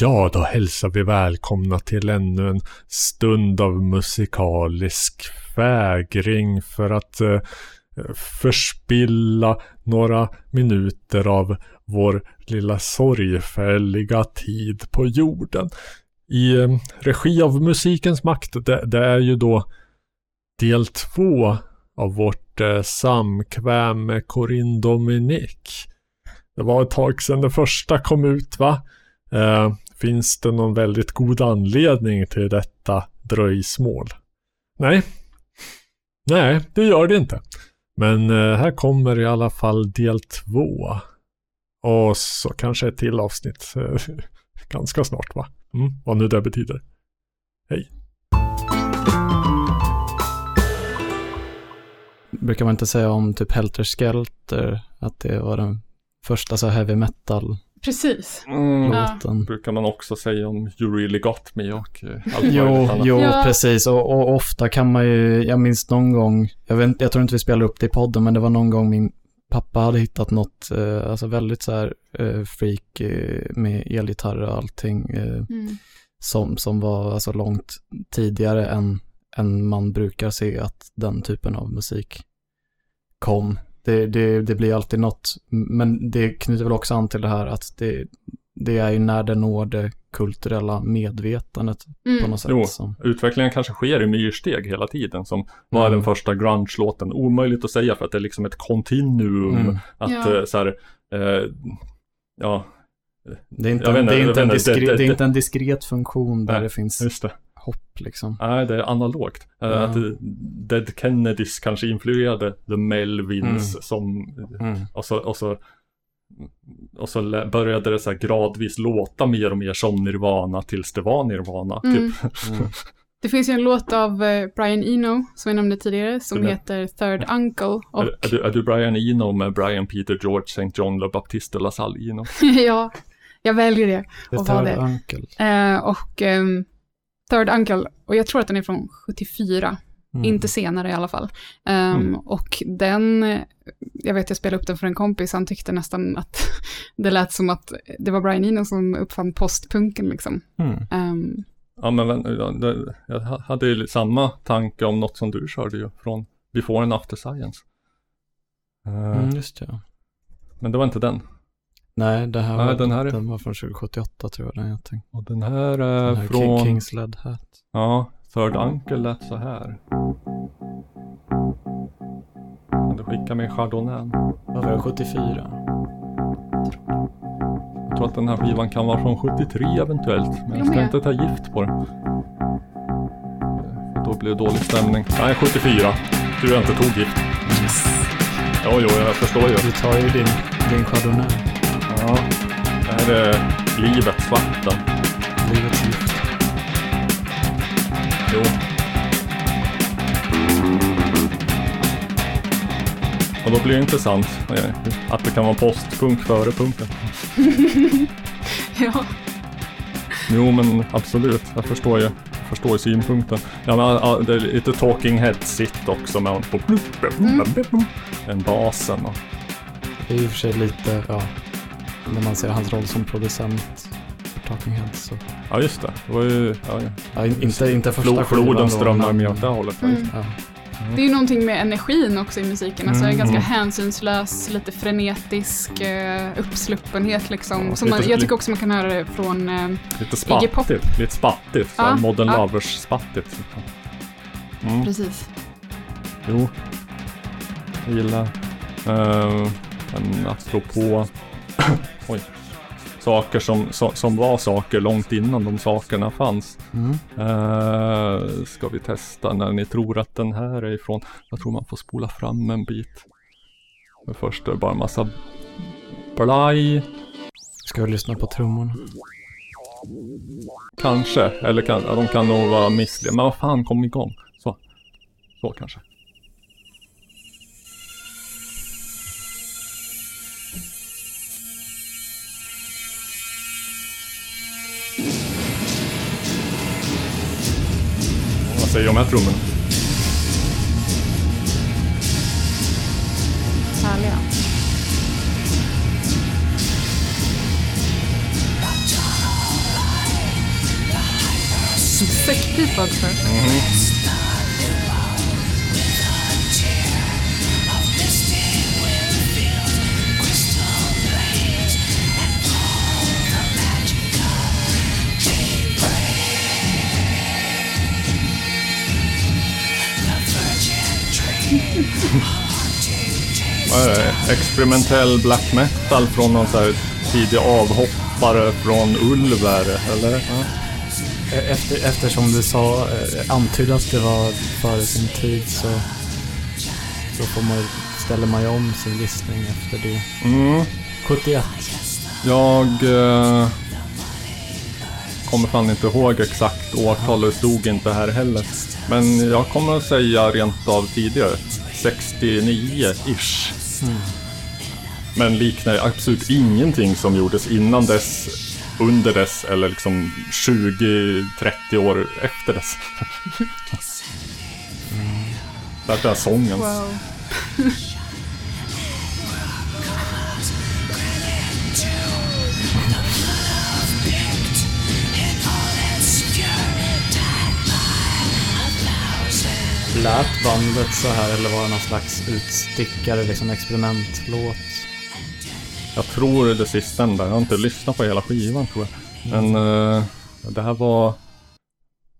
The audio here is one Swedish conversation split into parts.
Ja, då hälsar vi välkomna till ännu en stund av musikalisk fägring för att eh, förspilla några minuter av vår lilla sorgfälliga tid på jorden. I eh, regi av Musikens makt, det, det är ju då del två av vårt eh, samkväm med Corinne Dominique. Det var ett tag sedan det första kom ut va? Eh, finns det någon väldigt god anledning till detta dröjsmål? Nej. Nej, det gör det inte. Men eh, här kommer i alla fall del två. Och så kanske ett till avsnitt eh, ganska snart va? Mm, vad nu det betyder. Hej. Brukar man inte säga om typ Helter Skelter att det var den första så heavy metal Precis. Mm, Ja. låten? brukar man också säga om You really got me och eh, allt Jo, jo Ja. precis. Och, och ofta kan man ju, jag minns någon gång, jag, vet, jag tror inte vi spelade upp det i podden, men det var någon gång min pappa hade hittat något, eh, alltså väldigt så här eh, freak eh, med elgitarr och allting, eh, Mm. som, som var alltså långt tidigare än, än man brukar se att den typen av musik kom. Det, det, det blir alltid något, men det knyter väl också an till det här att det, det är ju när det når det kulturella medvetandet på Mm. något sätt. Jo. Som, Utvecklingen kanske sker i myrsteg hela tiden. Som var Mm. den första grunge-låten. Omöjligt att säga för att det är liksom ett kontinuum. Mm. Att Ja. eh, så här, eh, ja, det är inte, en, inte, diskret, en funktion där Nej, det finns just det. Hopp liksom. Nej, det är analogt. Eh, Ja. Att Dead Kennedys kanske influerade The Melvins Mm. som, Mm. och så, och så och så började det så här gradvis låta mer och mer som Nirvana tills det var Nirvana. Mm. Typ. Mm. Det finns ju en låt av eh, Brian Eno, som jag nämnde tidigare, som heter Third Uncle. Och Är, är, du, är du Brian Eno med Brian Peter George St. John Le Baptiste La Salle Eno? ja, jag väljer det. The Och Third det- Uncle. Eh, och ehm, Third Uncle, och jag tror att den är från 74, Mm. inte senare i alla fall. Ehm, Mm. Och den, jag vet jag spelade upp den för en kompis, han tyckte nästan att det lät som att det var Brian Eno som uppfann postpunken liksom. Mm. Ehm, Ja men jag ha- hade ju samma tanke om något som du körde ju från Before and After Science. Mm, just det. ja. Men det var inte den. Nej, det här Nej, var, den här är- den var från 2078 tror jag den jag tänkte. Och den här är Den här från... King, Kings Led Hat. Ja, Third Uncle lät så här. Kan du skicka mig Chardonnay? Var det, 74? Jag tror att den här skivan kan vara från 73 eventuellt. Men jag ska inte ta gift på den. Då blir det dålig stämning. Nej, 74. Tur jag inte tog gift. Jo, jo, jag förstår ju. Du tar ju din, din Chardonnay. Ja, det här är livets vatten. Livets gift. Jo. Och då blir det intressant eh, att det kan vara postpunk före punkten. ja. Jo men absolut, jag förstår ju, jag förstår ju synpunkten. Ja, men, det är lite talking head-sitt också med på den basen. Och, Det är i och för sig lite, ja, när man ser hans roll som producent för Talking Heads. Så. ja just det, det var ju, ja, ja. Ja, in- inte, inte första skivan floden strömmar med åt det hållet. Mm. Ja. Det är ju någonting med energin också i musiken, alltså Mm. en ganska Mm. hänsynslös, lite frenetisk uh, uppsluppenhet liksom. Ja, Som man, jag tycker också man kan höra det från, eh, Lite Iggy Pop. spattigt, lite spattigt. Ja, Ja, Modern ja. Lovers-spattigt. Mm. precis. Jo. Jag gillar. Uh, men apropå Oj. saker som, som, som var saker långt innan de sakerna fanns. Mm. Uh, ska vi testa när ni tror att den här är ifrån. Jag tror man får spola fram en bit. Men först är det bara en massa blaj. Ska vi lyssna på trummorna? Kanske. Eller kan, ja, de kan nog vara missliga. Men vad fan, kom igång. Så. Så kanske. säger om här trummorna. Härliga. Sexpipa också. Mm. Vad är det? Experimentell black metal från någon så här tidig avhoppare från Ulver, eller? Ja. Eh, Efter, eftersom du sa, eh, antydde att det var före sin tid så då får man, ställer man ju om sin gissning efter det. Mm. 71. Jag eh, kommer fan inte ihåg exakt årtal, det stod inte här heller. Men jag kommer att säga rent av tidigare, 69-ish. Mm. Men liknar absolut ingenting som gjordes innan dess, under dess eller liksom 20-30 år efter dess. Därför är sången. Wow. Lät bandet så här eller var det någon slags utstickare, liksom experimentlåt? Jag tror det sistnämnda. Jag har inte lyssnat på hela skivan tror jag. Men eh, det här var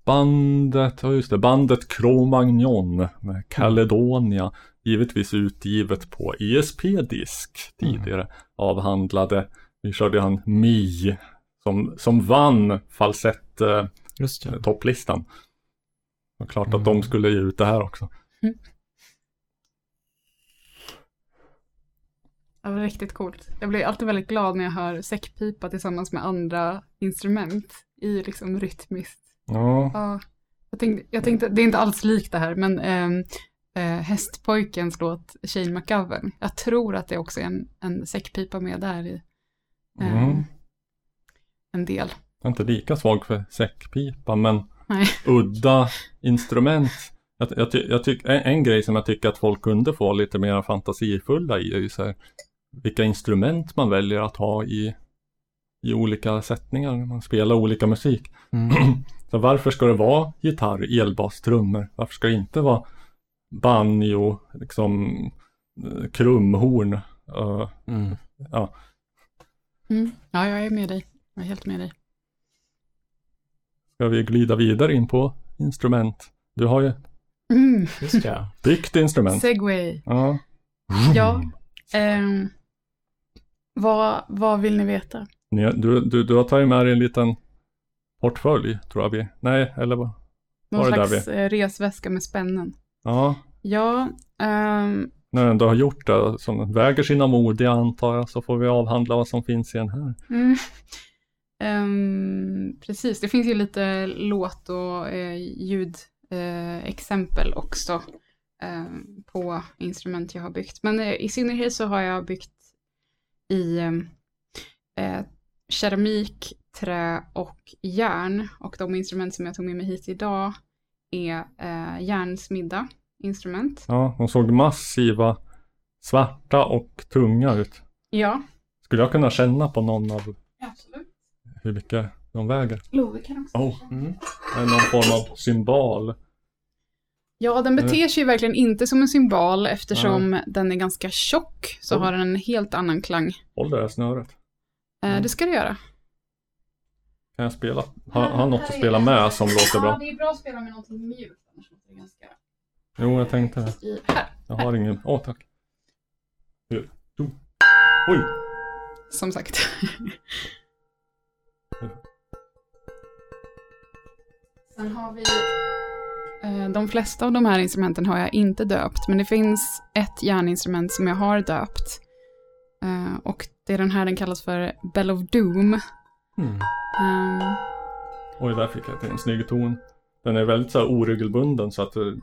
bandet, ja just det, bandet Cro-Magnon med Caledonia. Givetvis utgivet på ESP-disk tidigare. Avhandlade, vi körde han Mi som, som vann falsett eh, Just det. topplistan. Det var klart att Mm. de skulle ge ut det här också. Det var riktigt coolt. Jag blir alltid väldigt glad när jag hör säckpipa tillsammans med andra instrument i liksom rytmiskt. Ja, Ja, jag tänkte, jag tänkte det är inte alls likt det här, men äh, Hästpojkens låt Shane McGovern. Jag tror att det också är en, en säckpipa med där i. ehm, Mm. En del. jag är inte lika svag för säckpipa men Nej. udda instrument. Jag, jag, jag tyck, en, en grej som jag tycker att folk kunde få lite mer fantasifulla i är ju så här, vilka instrument man väljer att ha i, i olika sättningar när man spelar olika musik. Mm. Så varför ska det vara gitarr, elbas, trummor? Varför ska det inte vara banjo, liksom eh, krumhorn? eh, Mm. Mm. Ja, jag är med dig. Jag är helt med dig. Ska vi glida vidare in på instrument? Du har ju Mm. Just ja. byggt instrument. Segway. Ja. Ja. Ehm, vad, vad vill ni veta? Ni, du, du, du har tagit med dig en liten portfölj, tror jag vi. Nej, eller vad? Någon Var det där slags eh, resväska med spännen. Ja, Ja, ehm, när du ändå har gjort det, som väger sina modiga antar jag, så får vi avhandla vad som finns i den här. Mm. Ehm, precis, det finns ju lite låt och eh, ljudexempel eh, också ehm, på instrument jag har byggt. Men eh, i synnerhet så har jag byggt i ehm, eh, keramik, trä och järn. Och de instrument som jag tog med mig hit idag är eh, järnsmidda instrument. Ja, de såg massiva, svarta och tunga ut. Ja, Skulle jag kunna känna på någon av absolut. Hur mycket de väger? Love kan också. Oh, Mm. någon form av symbol? Ja, den beter sig ju verkligen inte som en symbol eftersom den är ganska tjock så Oh. har den en helt annan klang. Håll det här snöret. Eh, Mm. Det ska du göra. Kan jag spela? Har, har något att spela med som låter bra? det är bra att spela med någonting mjukt annars låter det ganska... Jo, jag tänkte det. Jag har ingen. Åh, tack. Hur? Jo. Oj! som sagt. Sen har vi... eh, De flesta av de här instrumenten har jag inte döpt, men det finns ett järninstrument som jag har döpt. Eh, Och det är den här, den kallas för Bell of Doom. Mm. Ehm, Oj, där fick jag till en snygg ton. Den är väldigt så här oregelbunden så att det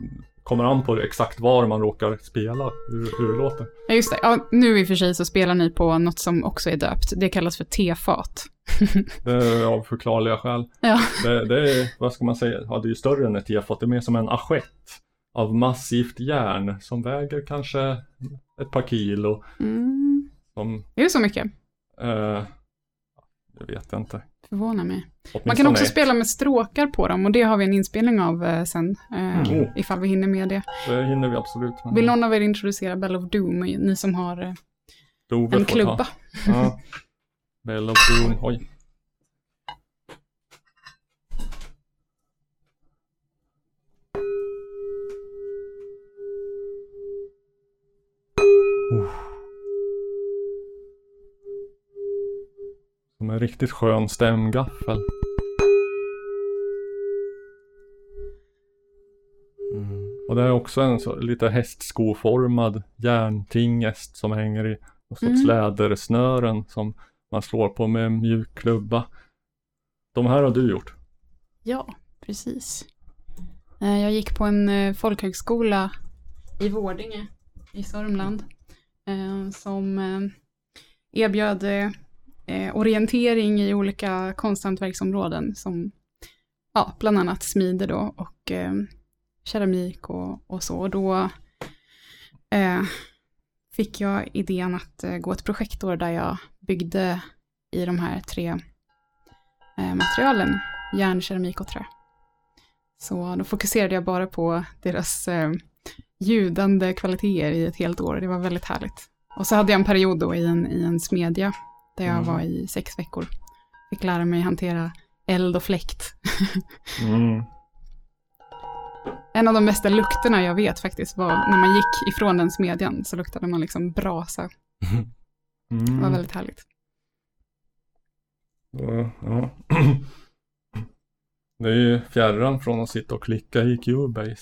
kommer an på exakt var man råkar spela, hur, hur det låter. Ja, just det. Ja, nu i och för sig så spelar ni på något som också är döpt. Det kallas för tefat. Det är av förklarliga skäl. Ja. Det, det är, vad ska man säga, ja det är ju större än ett tefat, det är mer som en assiett av massivt järn som väger kanske ett par kilo. Mm. Som, Är det så mycket? eh, Det vet jag inte. Förvånar mig. Man Åtminstone kan också ett. spela med stråkar på dem och det har vi en inspelning av eh, sen. Eh, Mm. Ifall vi hinner med det. Det hinner vi absolut. med. Vill någon av er introducera Bell of Doom, ni som har eh, en klubba? Ja. Bell of Doom. Oj. En riktigt skön stämgaffel. Mm. Och det är också en så, lite hästskoformad järntingest som hänger i någon sorts Mm. lädersnören som man slår på med en mjuk klubba. De här har du gjort. Ja, precis. Eh, Jag gick på en eh, folkhögskola i Vårdinge i Sörmland eh, som erbjöd eh, orientering i olika konsthantverksområden som ja, bland annat smider då och eh, keramik och, och så. Och då eh, fick jag idén att eh, gå ett projektår där jag byggde i de här tre eh, materialen, järn, keramik och trä. Så då fokuserade jag bara på deras eh, ljudande kvaliteter i ett helt år. Det var väldigt härligt. Och så hade jag en period då i en, i en smedja där jag Mm. var i sex veckor. Fick lära mig hantera eld och fläkt. Mm. En av de bästa lukterna jag vet faktiskt var när man gick ifrån den smedjan så luktade man liksom brasa. Det var Mm. väldigt härligt. Ja, ja. Det är ju fjärran från att sitta och klicka i Cubase.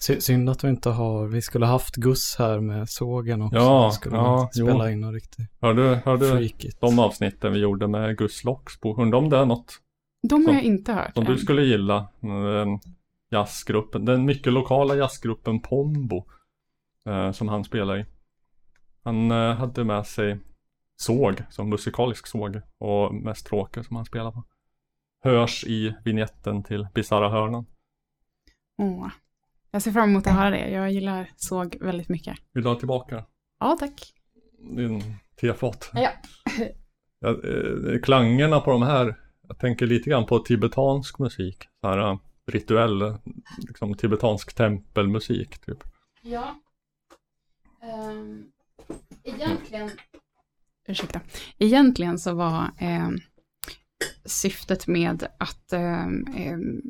Sy- Synd att vi inte har, vi skulle haft Gus här med sågen också. Ja, skulle ja, spela jo. in och riktigt Hörde, hörde freakigt. de avsnitten vi gjorde med Gus Loxbo? Undrar om det är något De har Som- jag inte hört som du än. skulle gilla? Den jazzgruppen, den mycket lokala jazzgruppen Pombo. Eh, som han spelar i. Han eh, hade med sig såg, som musikalisk såg. Och mest stråkar som han spelar på. Hörs i vignetten till Bisarra hörnan. Åh. Jag ser fram emot att höra det. Jag gillar såg väldigt mycket. Vill du ha tillbaka Ja, tack. din tefat? Ja. Ja, eh, klangerna på de här, jag tänker lite grann på tibetansk musik. Så här eh, rituell, eh, liksom tibetansk tempelmusik typ. Ja. Ehm, egentligen... Ursäkta. Egentligen så var ehm, syftet med att um,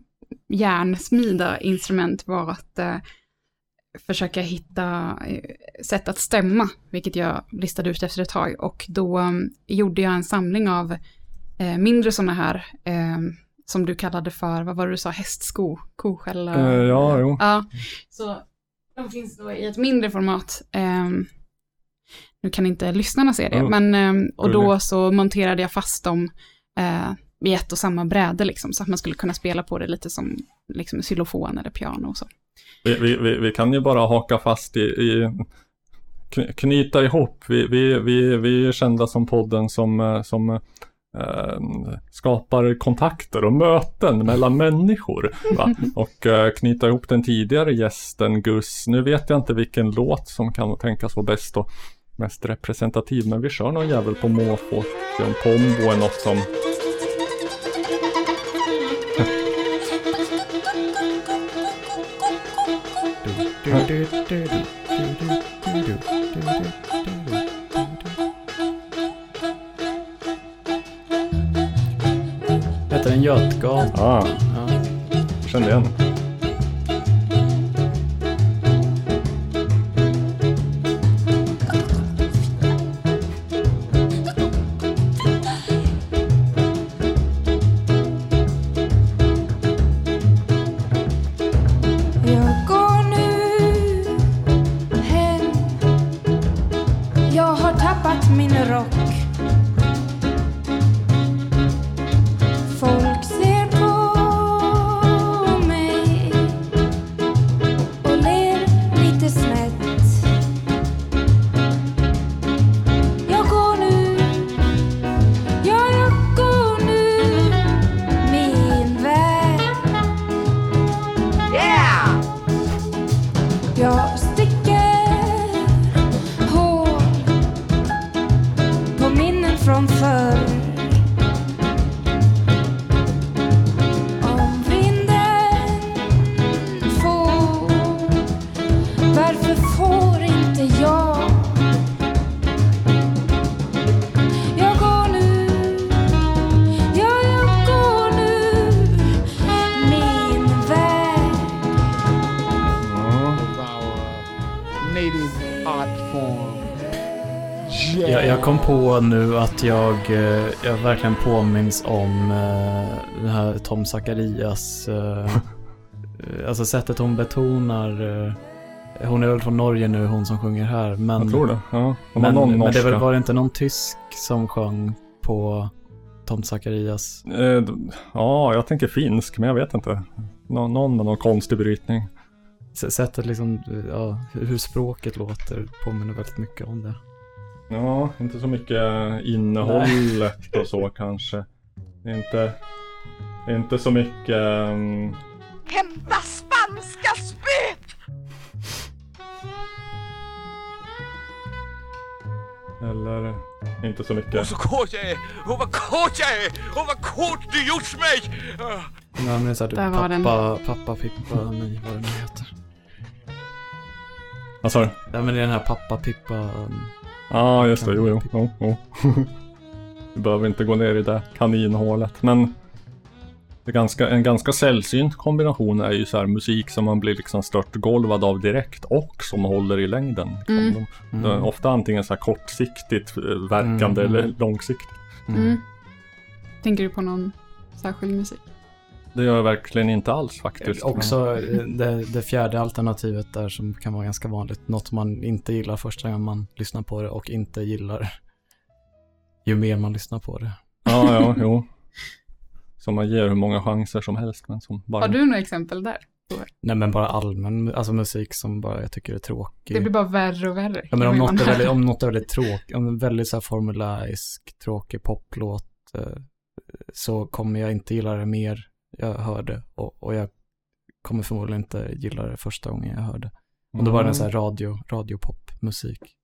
järnsmida instrument var att eh, försöka hitta eh, sätt att stämma, vilket jag listade ut efter ett tag. Och då um, gjorde jag en samling av eh, mindre sådana här, ehm, som du kallade för, vad var det du sa, hästsko, koskällar? Eh, ja, jo. Ja, så de finns då i ett mindre format. Ehm, nu kan inte lyssnarna se det, Mm. men ehm, och då så monterade jag fast dem vid ett och samma bräde, liksom, så att man skulle kunna spela på det lite som liksom, xylofon eller piano och så. Vi, vi, vi, kan ju bara haka fast i, i kny- knyta ihop. Vi, vi, vi, vi är kända som podden som, eh, som eh, skapar kontakter och möten mellan människor. Va? Och eh, knyta ihop den tidigare gästen Gus. Nu vet jag inte vilken låt som kan tänkas vara bäst och mest representativ. Men vi kör någon jävel på måfå. Om Pombo är något som Heter den Götgatan? Ja, Ja. kände igen. Nu att jag, eh, jag verkligen påminns om eh, den här Tom Zacharias, eh, alltså sättet hon betonar, eh, hon är väl från Norge nu, hon som sjunger här, men, Jag tror det. Ja. De men, någon men det var, var det inte någon tysk som sjöng på Tom Zacharias? Eh, ja, jag tänker finsk, men jag vet inte. Nå- någon med någon konstig brytning. S- Sättet liksom, ja, hur språket låter påminner väldigt mycket om det. Ja, inte så mycket innehållet och så kanske. Inte, inte så mycket... ehm, Hämta spanska spöet! eller inte så mycket... Åh, så kåt jag är! Åh, vad kåt jag är! Åh, vad kåt du gjort mig! Ja, men det är så här, typ Där var den. pappa, pappa, Pippa, nej vad det nu heter. Vad sa du? Ja men det är den här pappa, Pippa, um, Ja, just det. Jo, jo. jo, jo. Vi behöver inte gå ner i det kaninhålet. Men det är ganska, en ganska sällsynt kombination är ju så här musik som man blir liksom störtgolvad av direkt och som håller i längden. Liksom. Mm. De, mm, de är ofta antingen så här kortsiktigt eh, verkande Mm. eller långsiktigt. Mm. Tänker du på någon särskild musik? Det gör jag verkligen inte alls faktiskt. Också eh, det, det fjärde alternativet där som kan vara ganska vanligt. Något man inte gillar första gången man lyssnar på det och inte gillar ju mer man lyssnar på det. Ja, ja, jo. Som man ger hur många chanser som helst. Men som bara... Har du några exempel där? Nej men bara allmän, alltså musik som bara jag tycker är tråkig. Det blir bara värre och värre. Ja, men om något, är väldigt, om något är väldigt tråkigt, om en väldigt så här formularisk, tråkig poplåt eh, så kommer jag inte gilla det mer jag hör det och, och jag kommer förmodligen inte gilla det första gången jag hör det. Om det var en så här radio, radiopopmusik.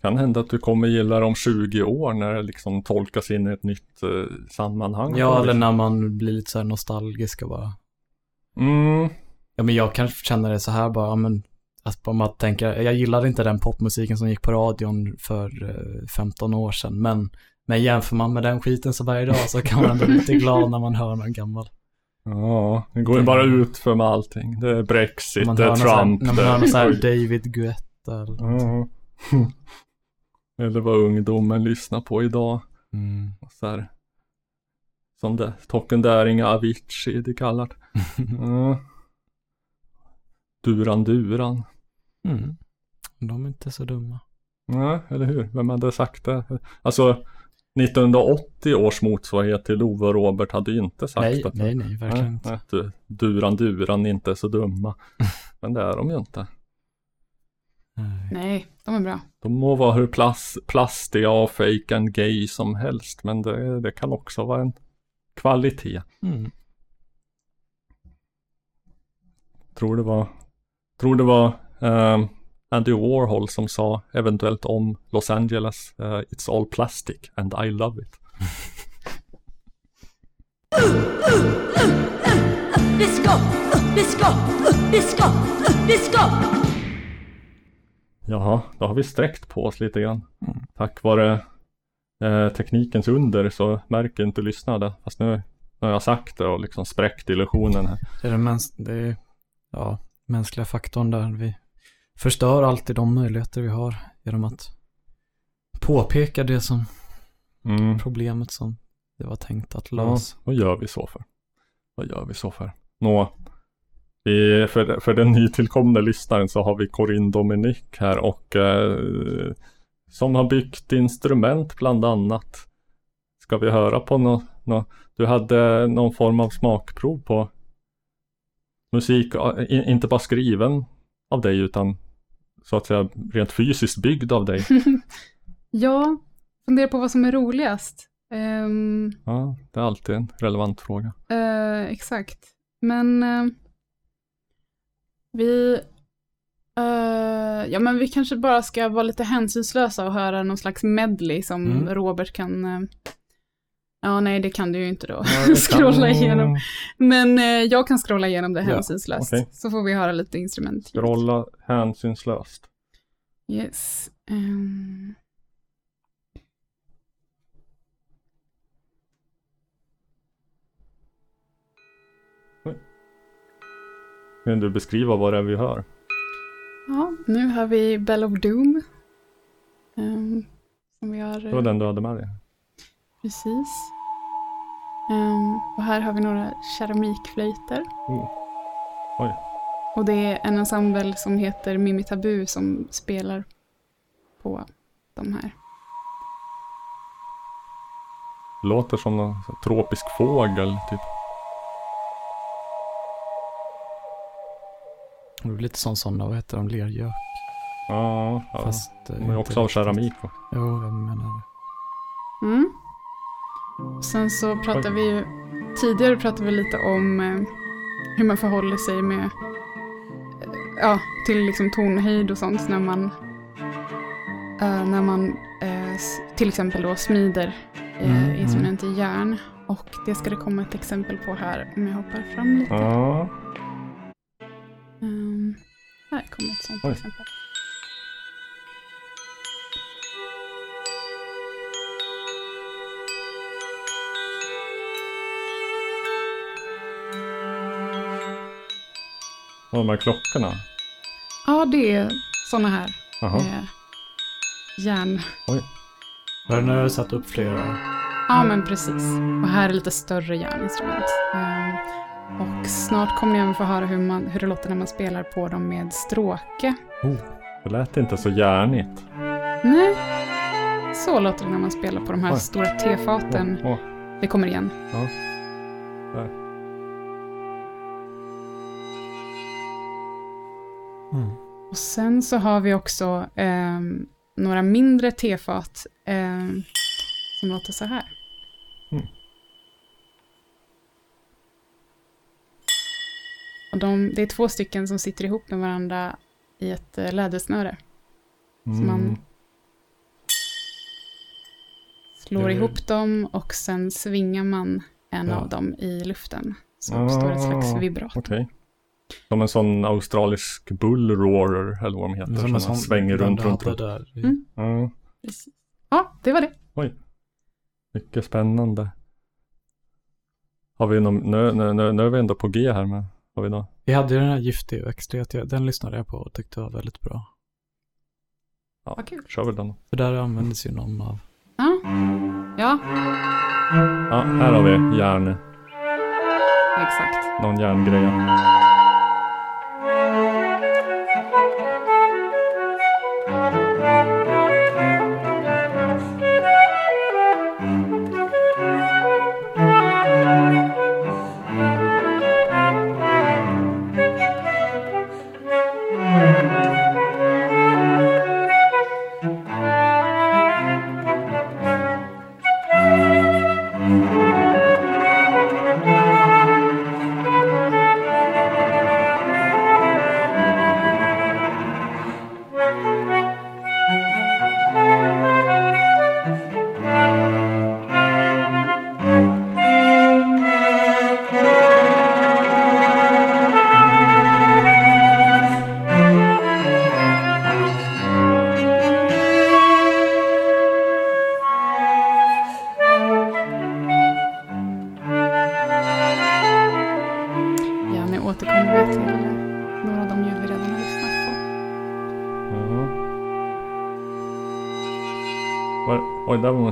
Kan hända att du kommer gilla det om 20 år när det liksom tolkas in i ett nytt eh, sammanhang. Ja, eller när man blir lite så här nostalgisk och bara, Mm, ja men jag kan känna det så här bara, ja men att om man tänker, jag gillade inte den popmusiken som gick på radion för eh, 15 år sedan, men men jämför man med den skiten så varje dag så kan man ändå bli lite glad när man hör någon gammal. ja, det går ju bara ut för med allting. Det är Brexit, Man det är så här- Trump. När man hör någon så här är... David Guetta eller något. Ja. Eller vad ungdomen lyssnar på idag. Mm. Och Så här. Som det, Tocken Däringa Avicii det kallar. Ja. Duran Duran. Mm. De är inte så dumma. Nej, eller hur? Vem hade sagt det? Alltså 1980 års motsvarighet till Ove och Robert hade ju inte sagt Nej, att nej, nej, verkligen nej, inte. du, Duran Duran är inte så dumma. Men det är de ju inte. Nej. De är bra. De må vara hur plas, plastiga och fake and gay som helst. Men det, det kan också vara en kvalitet. Mm. Tror det var, tror det var ehm, Andy Warhol som sa eventuellt om Los Angeles. eh, It's all plastic and I love it. Jaha, då har vi sträckt på oss lite grann. Mm. Tack vare eh, teknikens under så märker inte lyssnade. Fast nu, nu har jag sagt det och liksom spräckt illusionen här. Det är den mäns- det är, ja, mänskliga faktorn där. Vi förstör alltid de möjligheter vi har genom att påpeka det som Mm. problemet som det var tänkt att Ja, lösa. vad gör vi så för? Vad gör vi så för? Nå, vi, för, för den nytillkomna lyssnaren så har vi Corinne Dominic här och eh, som har byggt instrument bland annat. Ska vi höra på något? Nå, du hade någon form av smakprov på musik, eh, inte bara skriven av dig utan så att säga rent fysiskt byggd av dig. Ja, funderar på vad som är roligast. Ehm, Ja, det är alltid en relevant fråga. eh, exakt. Men eh, vi... eh, ja, men vi kanske bara ska vara lite hänsynslösa och höra någon slags medley som Mm. Robert kan... eh, ja, nej, det kan du ju inte då. Ja, scrolla igenom. Men eh, jag kan scrolla igenom det Ja, hänsynslöst. okej. Så får vi höra lite instrument. Scrolla hänsynslöst. Yes. ehm. Kan du beskriva vad det är vi hör? Ja, nu har vi Bell of Doom. Eh, här. Det var den du hade med dig. Precis. Ehm, och här har vi några keramikflöjter. Oh. Oj. Och det är en ensemble som heter Mimi Tabu som spelar på de här. Låter som någon tropisk fågel typ. Det blir lite som sådana, vad heter de, lergök. Ja, ja. Fast eh, De är också av keramik va? Jo, jag menar det. Mm. Sen så pratar vi ju, tidigare pratade vi lite om eh, hur man förhåller sig med, eh, ja, till liksom tonhöjd och sånt när man, eh, när man till exempel då smider eh, Mm, instrument i järn. Och det ska det komma ett exempel på här om jag hoppar fram lite. Ja. Ehm, här kommer ett sånt Oj. exempel. Och de här klockorna. Ja, det är sådana här eh, järn. Var det när du satt upp flera? Ja, men precis. Och här är lite större järninstrument. Ehm, och snart kommer ni även få höra hur, man, hur det låter när man spelar på dem med stråke. Det lät inte så järnigt. Nej, så låter det när man spelar på de här Oj. stora tefaten. Åh, åh. Det kommer igen. Ja. Där. Och sen så har vi också ehm, några mindre tefat ehm, som låter så här. Mm. Och de, det är två stycken som sitter ihop med varandra i ett eh, lädersnöre. Mm. man- Slår Det- ihop dem och sen svingar man en Ja. av dem i luften. Så uppstår ett slags Ah, vibrat. Som en sån australisk bullroarer eller vad de heter. Som Som, en sån- svänger runt, runt, runt. Där. Mm. Ja, Precis. Ja, det var det. mycket spännande. Har vi någon, nu, nu, nu, nu är vi ändå på G här men har vi något? Vi hade ju den här giftig växtlighet, den lyssnade jag på och tyckte var väldigt bra. Ja, kul. kör väl den. För där användes ju någon av, Ja. ja, Ja, här har vi järn, exakt. någon järngrej.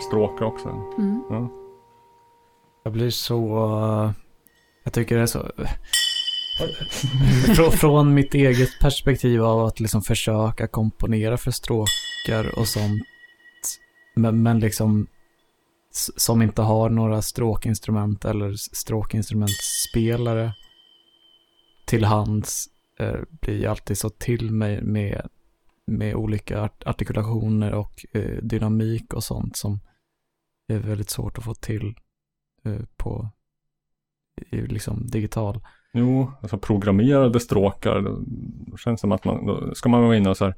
Stråke också. Mm. Ja. jag blir så, eh, jag tycker det är så, från, från mitt eget perspektiv av att liksom försöka komponera för stråkar och sånt, men, men liksom som inte har några stråkinstrument eller stråkinstrumentspelare till hands eh, blir alltid så till mig med, med olika art artikulationer och eh, dynamik och sånt som är väldigt svårt att få till eh, på liksom digital. Jo, alltså programmerade stråkar. Då känns det som att man, då ska man vara inne och så här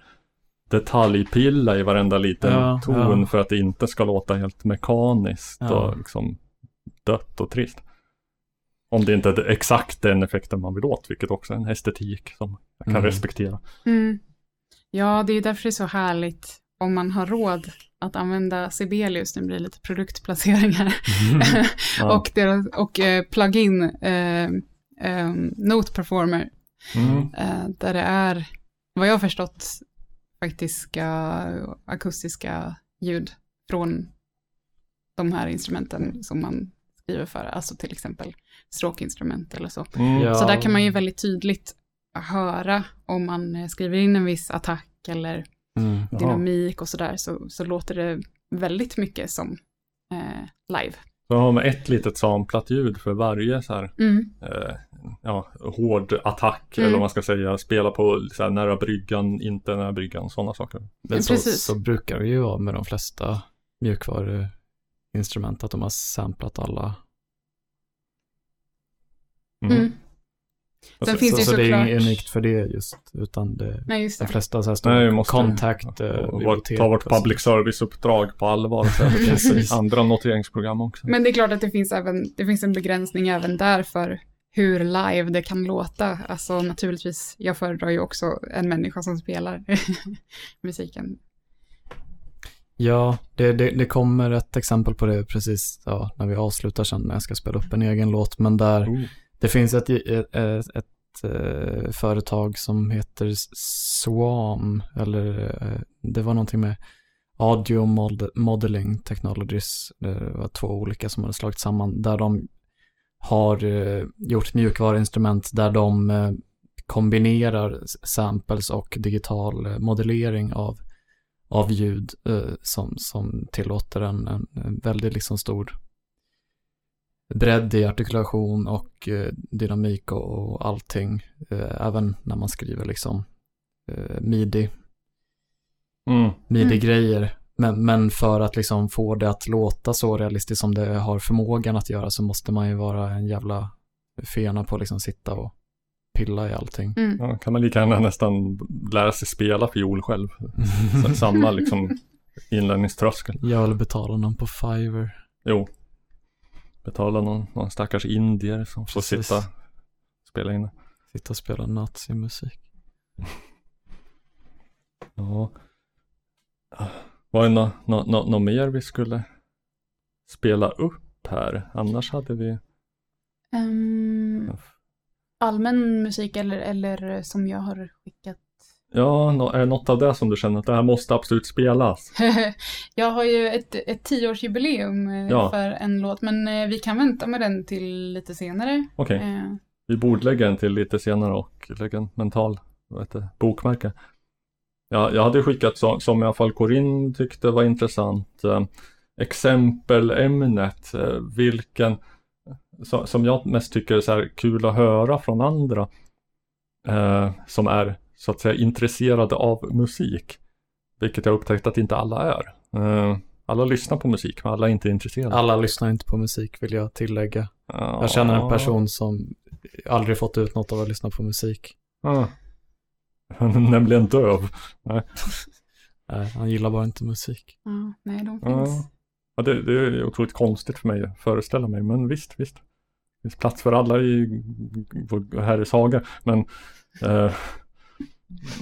detaljpilla i varenda liten Ja, ton ja. för att det inte ska låta helt mekaniskt Ja. och liksom dött och trist. Om det inte är exakt den effekten man vill åt, vilket också är en estetik som jag kan Mm. respektera. Mm. Ja, det är därför det är så härligt om man har råd att använda Sibelius, nu blir det lite produktplaceringar, Ja. och, deras, och eh, plugin eh, eh, Note Performer, Mm. eh, där det är, vad jag har förstått, faktiska akustiska ljud från de här instrumenten som man skriver för, alltså till exempel stråkinstrument eller så. Mm. Ja. Så där kan man ju väldigt tydligt höra om man eh, skriver in en viss attack eller Mm. Dynamik och sådär, så, så låter det väldigt mycket som eh, live. Så har man ett litet samplat ljud för varje så här, Mm. eh, ja, hård attack Mm. eller vad man ska säga. Spela på så här, nära bryggan, inte nära bryggan, sådana saker. Men så, Precis. så brukar det ju vara med de flesta mjukvaruinstrument, att de har samplat alla. Mm. Sen så- finns så, det ju så det är såklart- inget unikt för det just, utan det, Nej, just de det. flesta så här Nej, stora contact eh, ta vårt public service-uppdrag på allvar. Så det finns andra noteringsprogram också. Men det är klart att det finns, även, det finns en begränsning även där för hur live det kan låta. Alltså naturligtvis, jag föredrar ju också en människa som spelar musiken. Ja, det, det, det kommer ett exempel på det precis ja, när vi avslutar sen när jag ska spela upp en egen låt. Men där Oh det finns ett, eh, ett, ett, ett företag som heter Swam, eller eh, det var någonting med Audio Mod- Modeling Technologies. Det var två olika som hade slagit samman, där de har gjort mjukvaruinstrument där de kombinerar samples och digital modellering av av ljud eh, som, som tillåter en, en, en väldigt liksom stor bredd i artikulation och eh, dynamik och, allting. Eh, även när man skriver liksom eh, midi, Mm. midi-grejer. Men, men för att liksom få det att låta så realistiskt som det har förmågan att göra så måste man ju vara en jävla fena på att liksom sitta och pilla i allting. Mm. Ja, kan man lika gärna nästan lära sig spela fiol själv. Samma liksom inlärningströskel. Jag vill betala någon på Fiverr. Jo. Betala någon, någon stackars indier som får Precis. sitta och spela in. Sitta och spela nazimusik. Ja. Var det något nå, nå, nå mer vi skulle spela upp här? Annars hade vi... Ehm, allmän musik eller, eller som jag har skickat. Ja, är det något av det som du känner att det här måste absolut spelas? jag har ju ett, ett tioårsjubileum eh, Ja. för en låt, men eh, vi kan vänta med den till lite senare. Okej, Eh, vi bordlägger den till lite senare och lägger en mental vad heter, det, bokmärke. Ja, jag hade skickat så, som i alla fall Corinne tyckte var intressant. Eh, exempelämnet, eh, vilken så, som jag mest tycker är så kul att höra från andra eh, som är så att säga intresserade av musik. Vilket jag upptäckt att inte alla är. Eh, alla lyssnar på musik men alla är inte intresserade. Alla lyssnar inte på musik vill jag tillägga. Ja. Jag känner en person som aldrig fått ut något av att lyssna på musik. Ja. Han är nämligen döv. Nej, han gillar bara inte musik. ja, nej, de finns. Ja, det, det är otroligt konstigt för mig att föreställa mig, men visst, visst. Det finns plats för alla i vår Herres haga, men eh,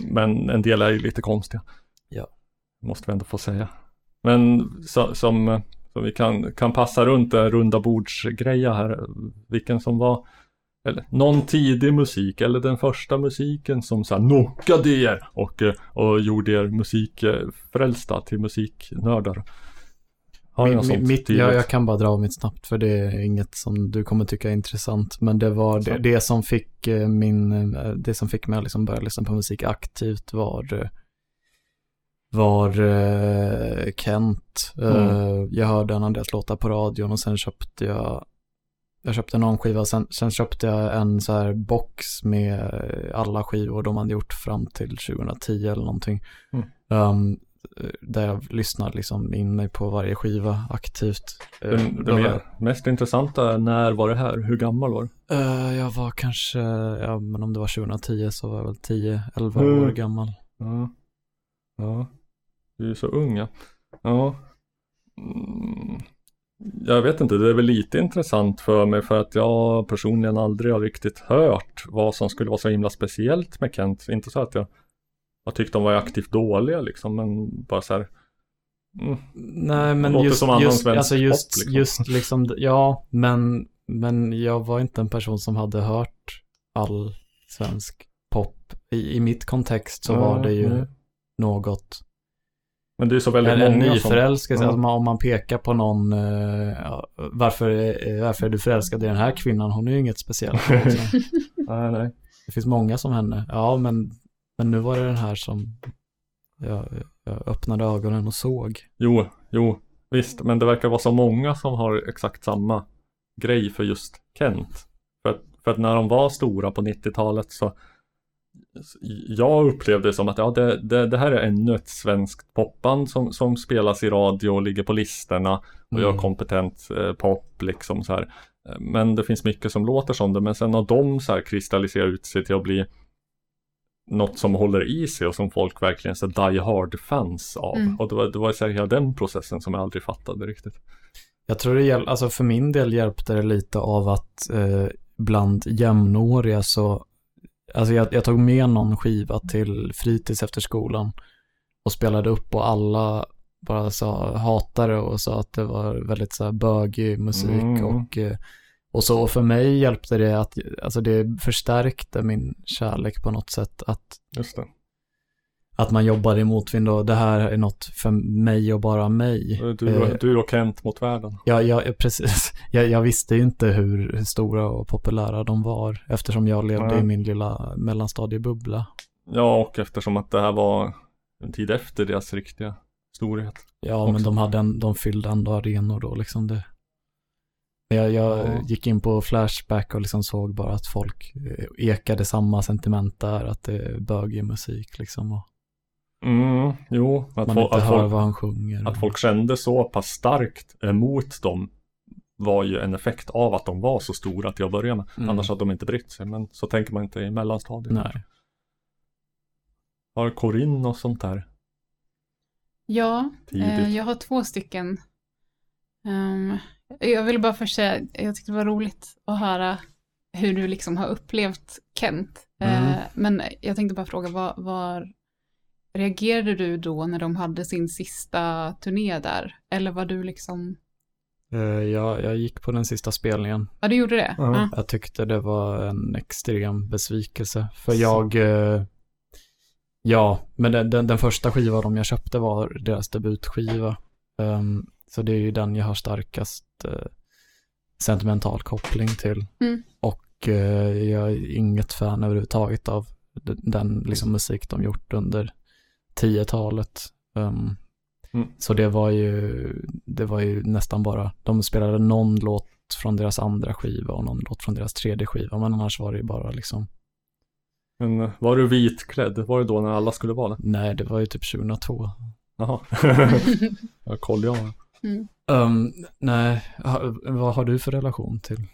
men en del är ju lite konstiga. Ja. Måste vi ändå få säga. Men så, som, som vi kan, kan passa runt en runda bordsgreja här, vilken som var eller någon tidig musik eller den första musiken som så här knockade er och, och gjorde er musikfrälsta till musiknördar. Har du något sånt mitt, tydligt? jag, kan bara dra av mitt snabbt för det är inget som du kommer tycka är intressant. Men det var det, det som fick eh, min, eh, det som fick mig att liksom börja lyssna på musik aktivt var eh, var Kent. Mm. jag hörde en av deras låtar på radion och sen köpte jag jag köpte någon skiva, sen, sen köpte jag en så här box med alla skivor de hade gjort fram till 2010 eller någonting. Mm. Um, där jag lyssnar liksom in mig på varje skiva aktivt. Eh, Den, det var mer, mest intressanta är när var det här? Hur gammal var du? jag, eh, jag var kanske, ja men om det var 2010 så var jag väl 10-11 Mm. år gammal. Ja. Ja. Du är så ung ja. Ja. Mm. Jag vet inte, det är väl lite intressant för mig för att jag personligen aldrig har riktigt hört vad som skulle vara så himla speciellt med Kent. Inte så att jag har tyckt de var aktivt dåliga liksom, men bara så här. Mm. Nej men låter just, som annan just, alltså just, pop, liksom. just liksom, ja men, men jag var inte en person som hade hört all svensk pop. I, i mitt kontext så var det ju Mm. något Men det är så väldigt En, en många som... nyförälskelse, Ja. alltså om man pekar på någon, ja, varför, eh, varför är du förälskad i den här kvinnan? Hon är ju inget speciellt. Liksom. Nej, nej. Det finns många som henne. Ja, men, men nu var det den här som jag, jag öppnade ögonen och såg. Jo, jo, visst. Men det verkar vara så många som har exakt samma grej för just Kent. För att, för att när de var stora på 90-talet så jag upplevde det som att ja, det, det, det här är ännu ett svenskt popband som, som spelas i radio och ligger på listorna och gör Mm. kompetent eh, pop liksom så här. Men det finns mycket som låter som det, men sen har de så här kristalliserat ut sig till att bli något som håller i sig och som folk verkligen så die hard fans av. Mm. Och det var, det var så här hela den processen som jag aldrig fattade riktigt. Jag tror det hjäl- alltså för min del hjälpte det lite av att eh, bland jämnåriga så, alltså jag, jag tog med någon skiva till fritids efter skolan och spelade upp och alla bara sa, hatade och sa att det var väldigt så här bögig musik Mm. och, eh, och så. För mig hjälpte det att, alltså det förstärkte min kärlek på något sätt att Just det. att man jobbar i motvind och det här är något för mig och bara mig. Du, Eh, du och Kent mot världen. Ja, ja precis. Jag, jag visste ju inte hur, hur stora och populära de var eftersom jag levde Nej. i min lilla mellanstadiebubbla. Ja, och eftersom att det här var en tid efter deras riktiga storhet. Ja, Också. men de, hade en, de fyllde ändå arenor då liksom. Det. Jag, jag Ja. gick in på Flashback och liksom såg bara att folk eh, ekade samma sentiment där, att det är bögig musik liksom. Och Mm, jo, att, man fo- inte att, hör folk, vad han sjunger. att folk kände så pass starkt emot dem var ju en effekt av att de var så stora till att börja med. Mm. Annars hade de inte brytt sig, men så tänker man inte i mellanstadiet. Nej. Har Corinne och sånt där Ja, eh, jag har två stycken. Ehm, jag vill bara först säga, jag tyckte det var roligt att höra hur du liksom har upplevt Kent. Eh, Mm. men jag tänkte bara fråga, vad, vad reagerade du då när de hade sin sista turné där? Eller var du liksom, Eh, Jag, jag gick på den sista spelningen. ja du gjorde det? Ja. Jag tyckte det var en extrem besvikelse. För jag, eh, ja, men den, den, den första skivan de jag köpte var deras debutskiva. Så det är ju den jag har starkast eh, sentimental koppling till. Mm. Och eh, jag är inget fan överhuvudtaget av den, liksom musik de gjort under 10-talet. Ehm, Mm. Så det var ju, det var ju nästan bara, de spelade någon låt från deras andra skiva och någon låt från deras tredje skiva, men annars var det ju bara liksom, Men eh, var du vitklädd? Var det då när alla skulle vara det? nej, det var ju typ 2002. Jaha. jag kollar jag. Mm. Um, nej, ha, vad har du för relation till?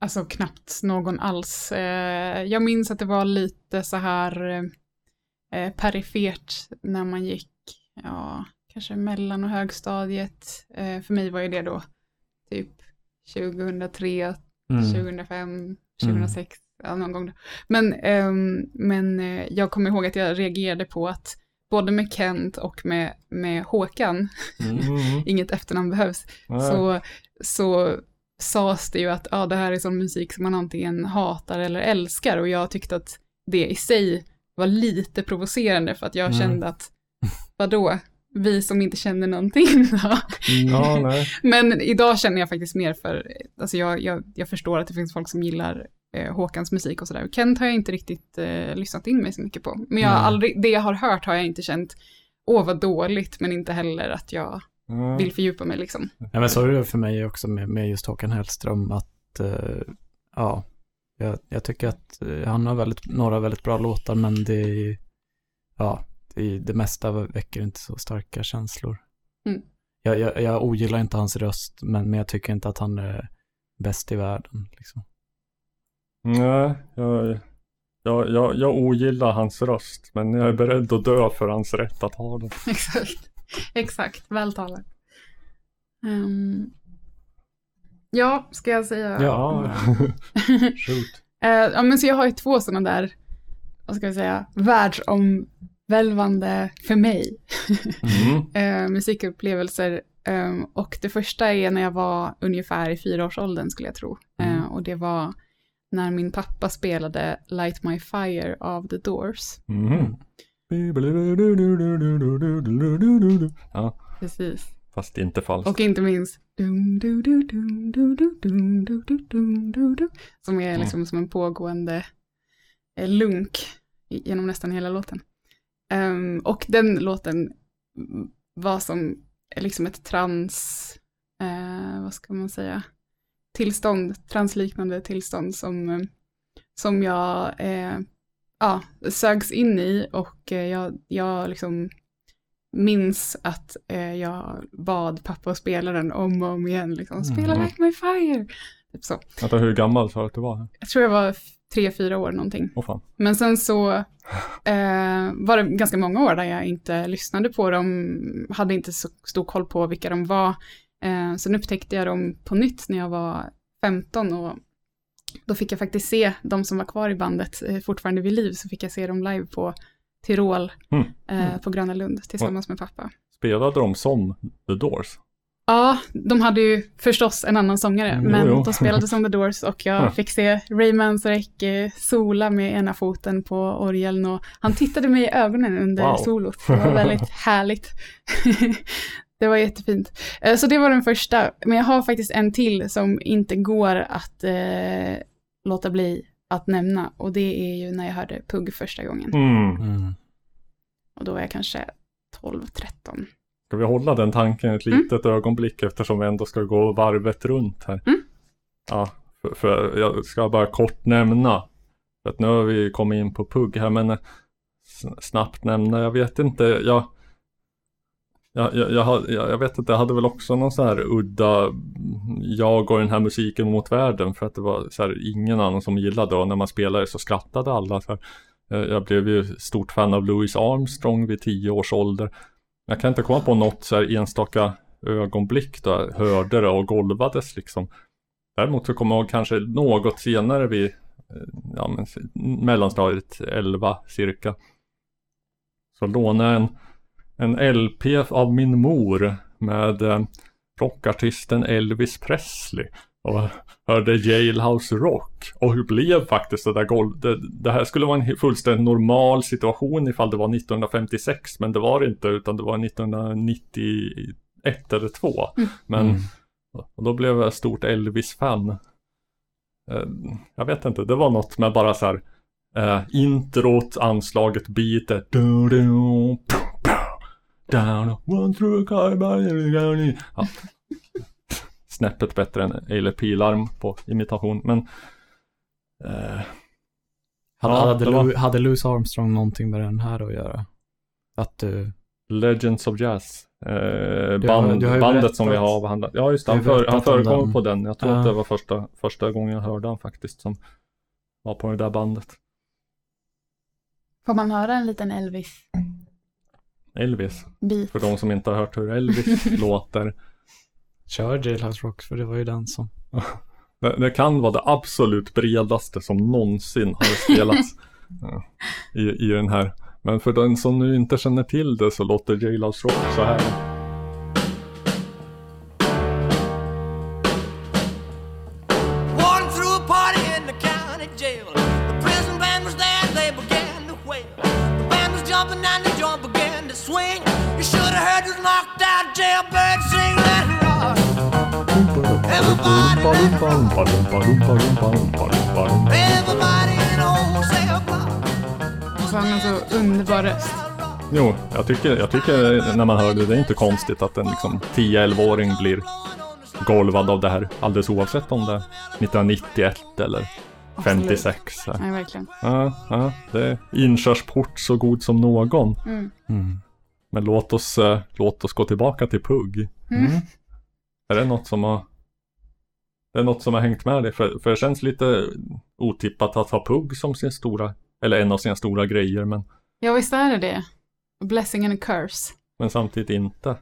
Alltså knappt någon alls. Eh, jag minns att det var lite så här eh, perifert när man gick, ja, kanske mellan och högstadiet. Eh, för mig var ju det då typ 2003, Mm. 2005, 2006, ja, någon gång. då. Men, ehm, men eh, jag kommer ihåg att jag reagerade på att både med Kent och med, med Håkan, Mm. inget efternamn behövs, Nej. så, så sades det ju att ja, det här är sån musik som man antingen hatar eller älskar och jag tyckte att det i sig var lite provocerande för att jag Mm. kände att vadå, vi som inte känner någonting då? Ja, nej. Men idag känner jag faktiskt mer för, alltså jag, jag, jag förstår att det finns folk som gillar eh, Håkans musik och sådär. Kent har jag inte riktigt eh, lyssnat in mig så mycket på. Men jag har Nej. aldrig, det jag har hört har jag inte känt, åh vad dåligt, men inte heller att jag Mm. vill fördjupa mig liksom. Ja, men så är det för mig också med, med just Håkan Hellström att, eh, ja, jag, jag tycker att eh, han har väldigt, några väldigt bra låtar, men det är, ja, det, det mesta väcker inte så starka känslor. Mm. Jag, jag, jag ogillar inte hans röst, men, men jag tycker inte att han är bäst i världen. Liksom. Nej, jag, jag, jag, jag ogillar hans röst, men jag är beredd att dö för hans rätt att ha den. Exakt, exakt, vältalat. Ehm, ja, ska jag säga? Ja, shoot. Eh, ja, men så jag har ju två sådana där, vad ska jag säga, världsomvälvande för mig Mm. eh, musikupplevelser. Eh, och det första är när jag var ungefär i fyraårsåldern skulle jag tro. Mm. och det var när min pappa spelade Light My Fire av The Doors. Mm. Ja, Precis. fast inte falskt. Och inte minst som är liksom som en pågående eh, lunk genom nästan hela låten. Ehm, och den låten var som eh, liksom ett trans, eh, vad ska man säga, tillstånd, transliknande tillstånd som, eh, som jag eh, ja, sögs in i och eh, jag, jag liksom minns att eh, jag bad pappa att spela den om och om igen. Liksom, Spela Mm. Like My Fire. Typ så. Vänta, hur gammal sa du att du var? Jag tror jag var tre, fyra år någonting. Fan. Men sen så eh, var det ganska många år där jag inte lyssnade på dem, hade inte så stor koll på vilka de var. Eh, sen upptäckte jag dem på nytt när jag var 15 och då fick jag faktiskt se de som var kvar i bandet eh, fortfarande vid liv, så fick jag se dem live på Tyrol Mm. eh, på Gröna Lund tillsammans med pappa. Spelade de som The Doors? Ja, de hade ju förstås en annan sångare, Mm, men jo, jo. de spelade som The Doors och jag Ja. fick se Ray Manzarek eh, sola med ena foten på orgeln och han tittade mig i ögonen under Wow. solot. Det var väldigt härligt. det var jättefint. Eh, Så det var den första, men jag har faktiskt en till som inte går att eh, låta bli att nämna och det är ju när jag hörde Pugg första gången. Mm. Mm. Och då var jag kanske 12-13. Ska vi hålla den tanken ett Mm. litet ögonblick eftersom vi ändå ska gå varvet runt här? Mm. Ja, för, för jag ska bara kort nämna. För att nu har vi kommit in på PUG här men eh, snabbt nämna, jag vet inte, jag jag, jag, jag, jag, vet inte, jag hade väl också någon så här udda Jag och den här musiken mot världen för att det var så här ingen annan som gillade och när man spelade så skrattade alla. Så här. Eh, jag, blev ju stort fan av Louis Armstrong vid tio års ålder. Jag kan inte komma på något så här enstaka ögonblick då jag hörde det och golvades liksom. Däremot så kommer jag ihåg kanske något senare vid eh, ja, men, mellanstadiet 11 cirka. Så lånade jag en, en LP av min mor med eh, rockartisten Elvis Presley. Och hörde Jailhouse Rock. Och hur blev faktiskt det där golv... Det, det här skulle vara en fullständigt normal situation ifall det var 1956. Men det var det inte utan det var 1991 eller 2. Men Mm. och då blev jag stort Elvis-fan. Eh, Jag vet inte, det var något med bara så här eh, introt, anslaget, beatet. Du, du, down, one through a. Ja. Snäppet bättre än Eile Pilarm på imitation, men eh, Hade, Ja, hade, var- Lou, hade Louis Armstrong någonting med den här att göra? Att du... Legends of Jazz. Eh, har- band, du bandet som vi har avhandlat. Ja, just det. Du Han, för, han förekom den. på den. Jag tror Ja. att det var första, första gången jag hörde han faktiskt som var på det där bandet. Får man höra en liten Elvis-bit? Elvis. För de som inte har hört hur Elvis låter. Kör Jailhouse Rock, för det var ju den som... Det, det kan vara det absolut bredaste som någonsin har spelats ja, i, i den här. Men för den som nu inte känner till det så låter Jailhouse Rock så här. Så har han en så underbar röst. Jo, jag tycker, jag tycker när man hör det, det är inte konstigt att en liksom 10-11-åring blir golvad av det här. Alldeles oavsett om det är 1991 eller Absolut. 56. så här. Nej, verkligen. Ja, ja, det är inkörsport så god som någon. Mm. Mm. Men låt oss, eh, låt oss gå tillbaka till PUG. Mm. Är det något som har Det är något som har hängt med dig? För, för det känns lite otippat att ha PUG som sin stora Eller en av sina stora grejer men, Ja, visst är det det. Blessing and a curse. men samtidigt inte.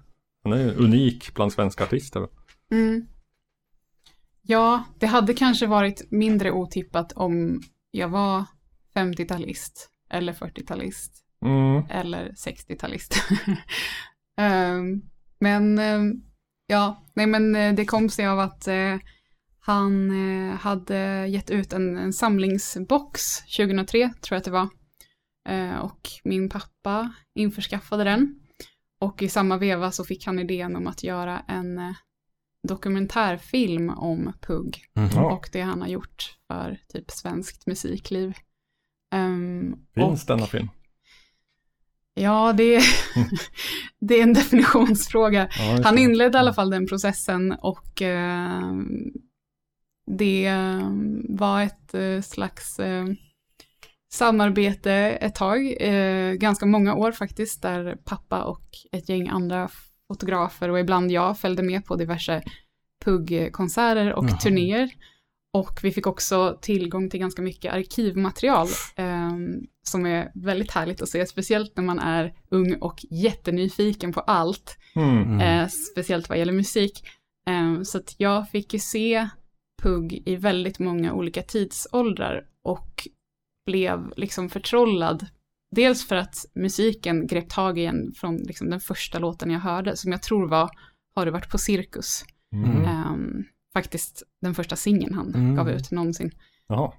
Han är ju unik bland svenska artister. Mm. Ja, det hade kanske varit mindre otippat om jag var 50-talist eller 40-talist Mm. eller 60-talist. Ehm, men ehm, ja, nej men eh, det kom sig av att eh, han eh, hade gett ut en, en samlingsbox 2003, tror jag att det var, Eh, och min pappa införskaffade den. Och i samma veva så fick han idén om att göra en eh, dokumentärfilm om Pugg Ja. och det han har gjort för typ svenskt musikliv. Ehm, Finns och- denna film? Ja, det är, det är en definitionsfråga. Ja, Han inledde i alla fall den processen och eh, det eh, var ett eh, slags eh, samarbete ett tag, eh, ganska många år faktiskt, där pappa och ett gäng andra fotografer och ibland jag följde med på diverse PUG-konserter och Jaha. turnéer. Och vi fick också tillgång till ganska mycket arkivmaterial eh, som är väldigt härligt att se, speciellt när man är ung och jättenyfiken på allt, Mm. Mm. eh, speciellt vad gäller musik. Eh, så att jag fick ju se PUG i väldigt många olika tidsåldrar och blev liksom förtrollad. Dels för att musiken grep tag i en från liksom den första låten jag hörde, som jag tror var Har du varit på cirkus? Mm. Ehm, faktiskt den första singeln han Mm. gav ut någonsin.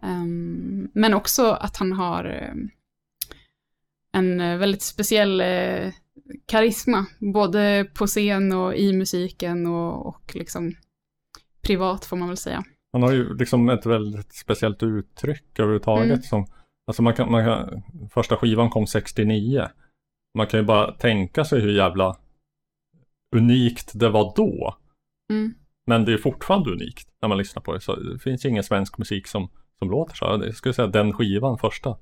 Ehm, men också att han har ehm, en eh, väldigt speciell eh, karisma, både på scen och i musiken och, och liksom privat får man väl säga. Han har ju liksom ett väldigt speciellt uttryck överhuvudtaget. Mm. Som, alltså man kan, man kan, första skivan kom 69. Man kan ju bara tänka sig hur jävla unikt det var då. Mm. Men det är fortfarande unikt när man lyssnar på det. Så det finns ju ingen svensk musik som, som låter så. Jag skulle säga den skivan första.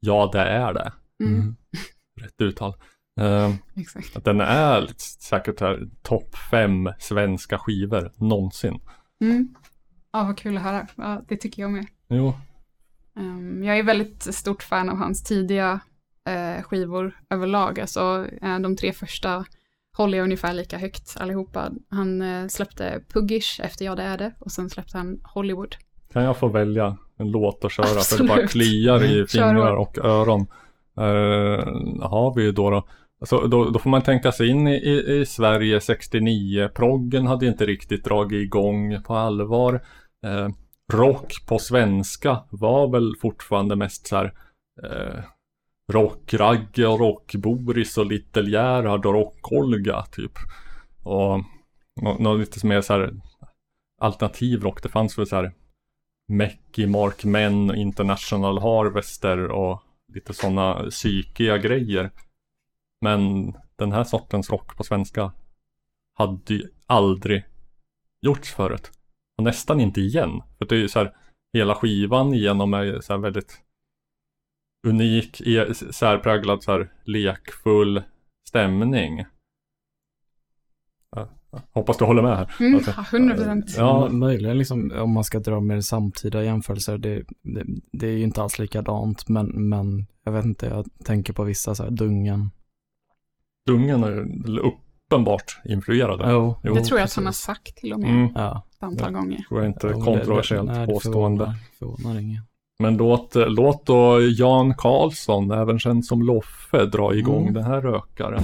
Ja, det är det. Mm. Mm. Rätt uttal. Eh, Exakt. att den är säkert topp fem svenska skivor någonsin. Mm. Ja, vad kul att höra. Ja, det tycker jag med. Jo, Ehm, jag är väldigt stort fan av hans tidiga eh, skivor överlag. Alltså, eh, de tre första håller jag ungefär lika högt allihopa. Han eh, släppte Puggish efter Ja det är det och sen släppte han Hollywood. Kan jag få välja en låt att köra för det Absolut. bara kliar i fingrar och öron. Uh, har vi ju då då. Alltså, då, då får man tänka sig in i, i, i Sverige 69. Proggen hade inte riktigt dragit igång på allvar. Eh, rock på svenska var väl fortfarande mest så här eh, Rock-Ragge och Rock-Boris och Little Gerhard och Rock-Olga typ. Och något lite mer så här alternativ rock. Det fanns väl så här Mäcki, Mark Men, International Harvester och lite sådana psykiga grejer. Men den här sortens rock på svenska hade ju aldrig gjorts förut. Och nästan inte igen. För det är ju så här, hela skivan igenom är ju så här väldigt unik, e- särpräglad så här lekfull stämning. Hoppas du håller med här. Mm, Alltså, 100 procent. Ja. Ja. Möjligen liksom, om man ska dra mer samtida jämförelser, det, det, det är ju inte alls likadant, men, men jag vet inte, jag tänker på vissa så här Dungen. Dungen är uppenbart influerade. Jo, Det tror jag att han har sagt till och med Mm, Ja. ett antal gånger. tror jag inte Jo, det- kontroversiellt det- nej, det påstående. förvånar- Förvånar ingen. Men låt, låt då Jan Karlsson, även känd som Loffe, dra igång Mm. den här rökaren.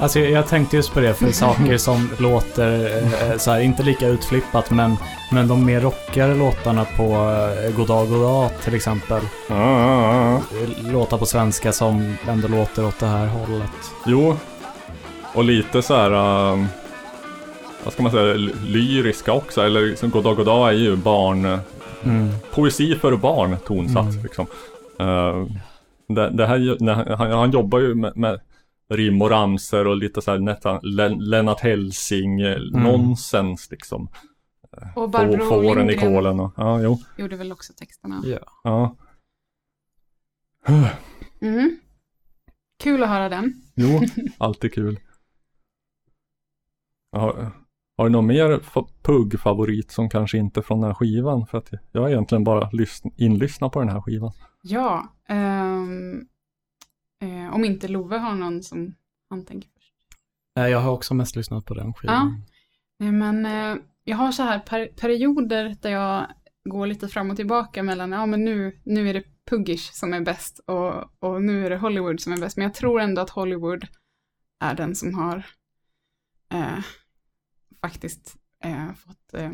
Alltså jag, tänkte just på det för saker som låter eh, så här, inte lika utflippat men, men de mer rockigare låtarna på eh, Goddag Goddag till exempel. Eh, Låtar på svenska som ändå låter åt det här hållet. Jo. Och lite så här. um, vad ska man säga? Lyriska också. Eller som Goddag Goddag är ju barn. Mm. Poesi för barn tonsatt Mm. liksom. Uh, det, det här, han- han jobbar ju med, med rim och ramser och lite så här nästan Len, Lennart Hellsing eh, nonsens liksom. och Få, Barbro fåren i kolen och, ja jo. gjorde väl också texterna. Ja. Ja. Mhm. Kul att höra den. Jo, alltid kul. Har, har du någon mer fa- pugg-favorit som kanske inte är från den här skivan? För att jag har egentligen bara inlyssnat på den här skivan. Ja, ehm, eh, om inte Love har någon som han tänker först. Eh, Jag har också mest lyssnat på den skivan. Nej, men eh, jag har så här per perioder där jag går lite fram och tillbaka mellan, ja men nu, nu är det Puggish som är bäst och, och nu är det Hollywood som är bäst. Men jag tror ändå att Hollywood är den som har eh, faktiskt eh, fått, eh,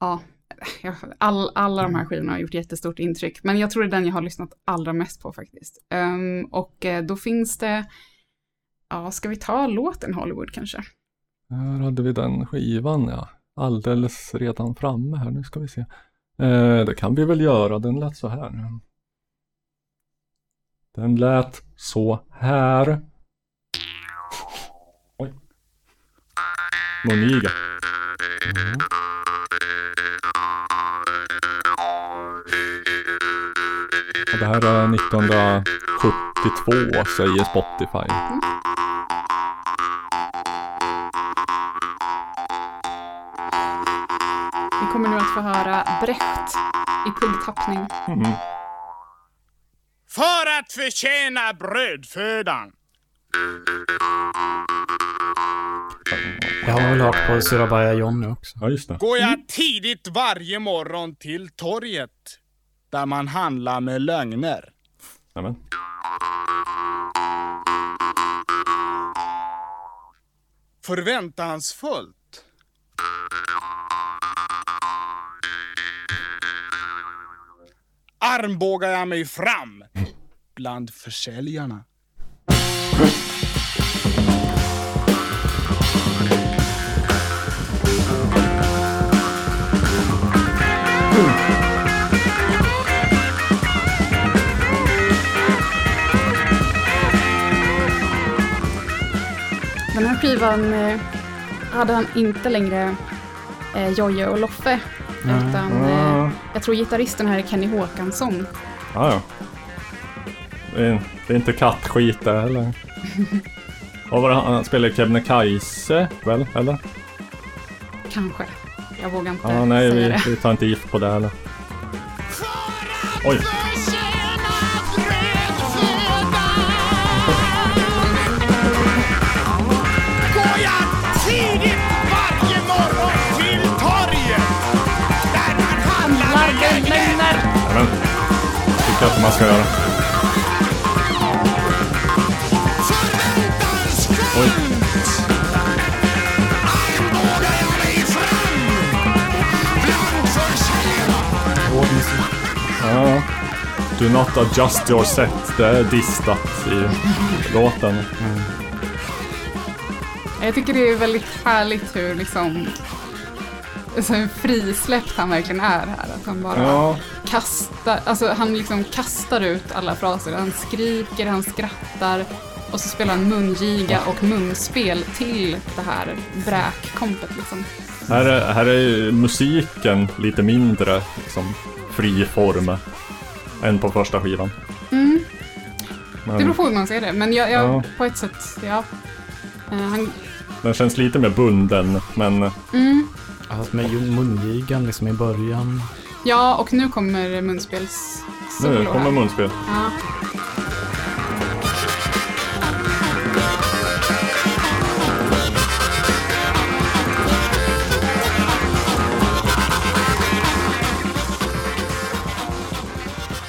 ja, all, alla de här skivorna har gjort jättestort intryck. Men jag tror det är den jag har lyssnat allra mest på faktiskt. Ehm, och eh, då finns det, ja, ska vi ta låten Hollywood kanske? Här hade vi den skivan ja. Alldeles redan framme här. Nu ska vi se. Eh, det kan vi väl göra. Den lät så här. Den lät så här. Oj. Moniga. Mm. Och det här är 1972 säger Spotify. Vi kommer nu att få höra Brecht i puggtappning. Mm. För att förtjäna brödfödan. Jag har väl hört på Surabaya Johnny också. Ja just det. går jag tidigt varje morgon till torget där man handlar med lögner. Nämen. Förväntansfullt. Armbågar jag mig fram bland försäljarna. Den här skivan eh, hade han inte längre eh, Jojje och Loffe. Utan eh, jag tror gitarristen här är Kenny Håkansson. Ja, ja. Det är, det är inte kattskit det heller. Vad var det han spelade Kebnekaise väl? Eller? Kanske. Jag vågar inte Ja, nej säga vi, det. vi tar inte gift på det heller. Oj. tycker man ska göra. Oj. Ja. Do not adjust your set. Det är distat i låten. Mm. Jag tycker det är väldigt härligt hur liksom så hur frisläppt han verkligen är här. Att han bara Ja, kastar, alltså han liksom kastar ut alla fraser. Han skriker, han skrattar och så spelar han mungiga och munspel till det här bräkkompet liksom. här är, här är ju musiken lite mindre liksom, fri form än på första skivan. Mm, det Men beror på hur man ser det, men jag, jag Ja. på ett sätt, ja. Eh, han, den känns lite mer bunden, men mm, Fast med mungigan liksom i början. ja, och nu kommer munspels nu kommer munspel. Ja.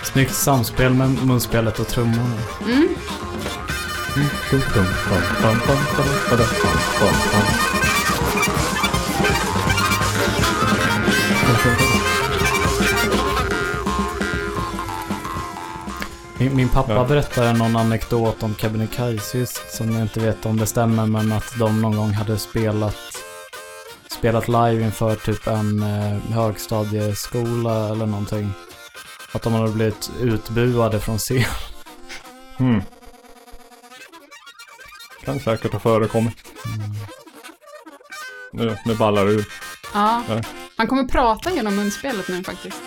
Snyggt samspel med munspelet och trummorna. Mm. Min, min pappa Ja. berättade någon anekdot om Kebnekaise som jag inte vet om det stämmer men att de någon gång hade spelat spelat live inför typ en eh, högstadieskola eller någonting. Att de hade blivit utbuade från scen. Mm. Kan säkert ha förekommit. Nu, nu ballar det ur. ja. Ja. Han kommer prata genom munspelet nu faktiskt.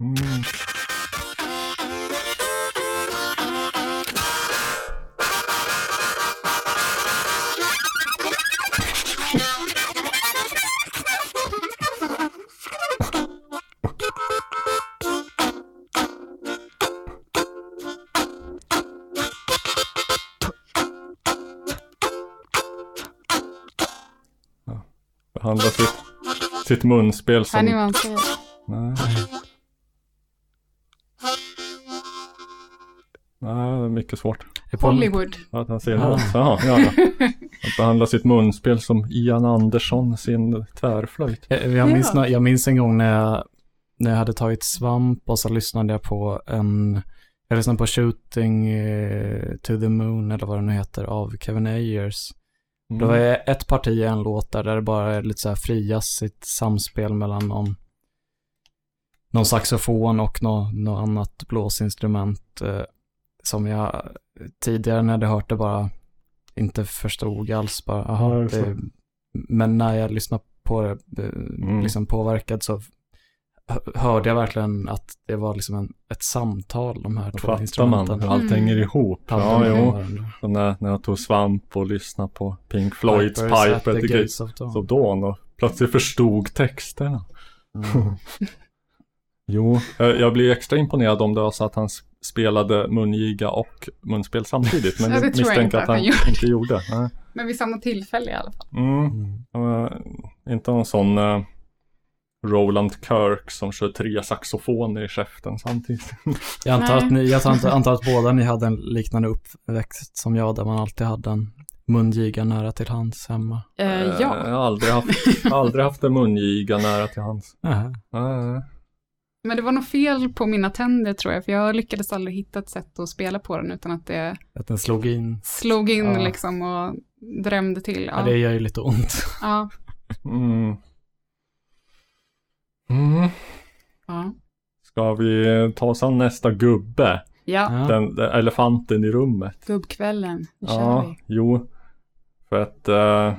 Mm. Sitt munspel ni som... vad han säger? Nej. Nej, det är mycket svårt. Hollywood. Att han säger Ah. Jaha, ja. Att behandla sitt munspel som Ian Andersson sin tvärflöjt. Jag, jag, minns, Ja. jag minns en gång när jag, när jag hade tagit svamp och så lyssnade jag på en, jag lyssnade på Shooting eh, to the Moon eller vad det nu heter av Kevin Ayers. Mm. Det var ett parti i en låt där, där det bara är lite så här frijassigt samspel mellan någon, någon saxofon och något nå annat blåsinstrument eh, som jag tidigare när jag hade hört det bara inte förstod alls. Bara, aha, det, men när jag lyssnade på det, eh, Mm. liksom påverkad så hörde jag verkligen att det var liksom en, ett samtal, de här två fattar man instrumenten. allt Mm. hänger ihop. hade Ja, jo. Så när, när jag tog svamp och lyssnade på Pink Floyds Pipers Pipe at the at the Gates of Dawn. of Dawn och plötsligt förstod texterna. Mm. Jo, eh, jag blir extra imponerad om det var så att han spelade mungiga och munspel samtidigt. Men Ja, det jag jag misstänker inte att han han gjorde. inte gjorde. Nej. Men vid samma tillfälle i alla fall. Mm. Mm. Uh, inte någon sån eh, Roland Kirk som kör tre saxofoner i käften samtidigt. Jag antar, att ni, jag antar, antar att båda ni hade en liknande uppväxt som jag, där man alltid hade en mungiga nära till hands hemma. Eh, Eh, ja. Jag har aldrig haft, aldrig haft en mungiga nära till hands. Nej, Men det var nog fel på mina tänder tror jag, för jag lyckades aldrig hitta ett sätt att spela på den utan att det Att den slog in. slog in Ja. liksom och drämde till. Ja. Ja. det gör ju lite ont. Ja. Mm. Mm. Ja. Ska vi ta oss an nästa gubbe? ja. Den, den elefanten i rummet. Gubbkvällen, nu kör Ja, vi. jo. För att uh,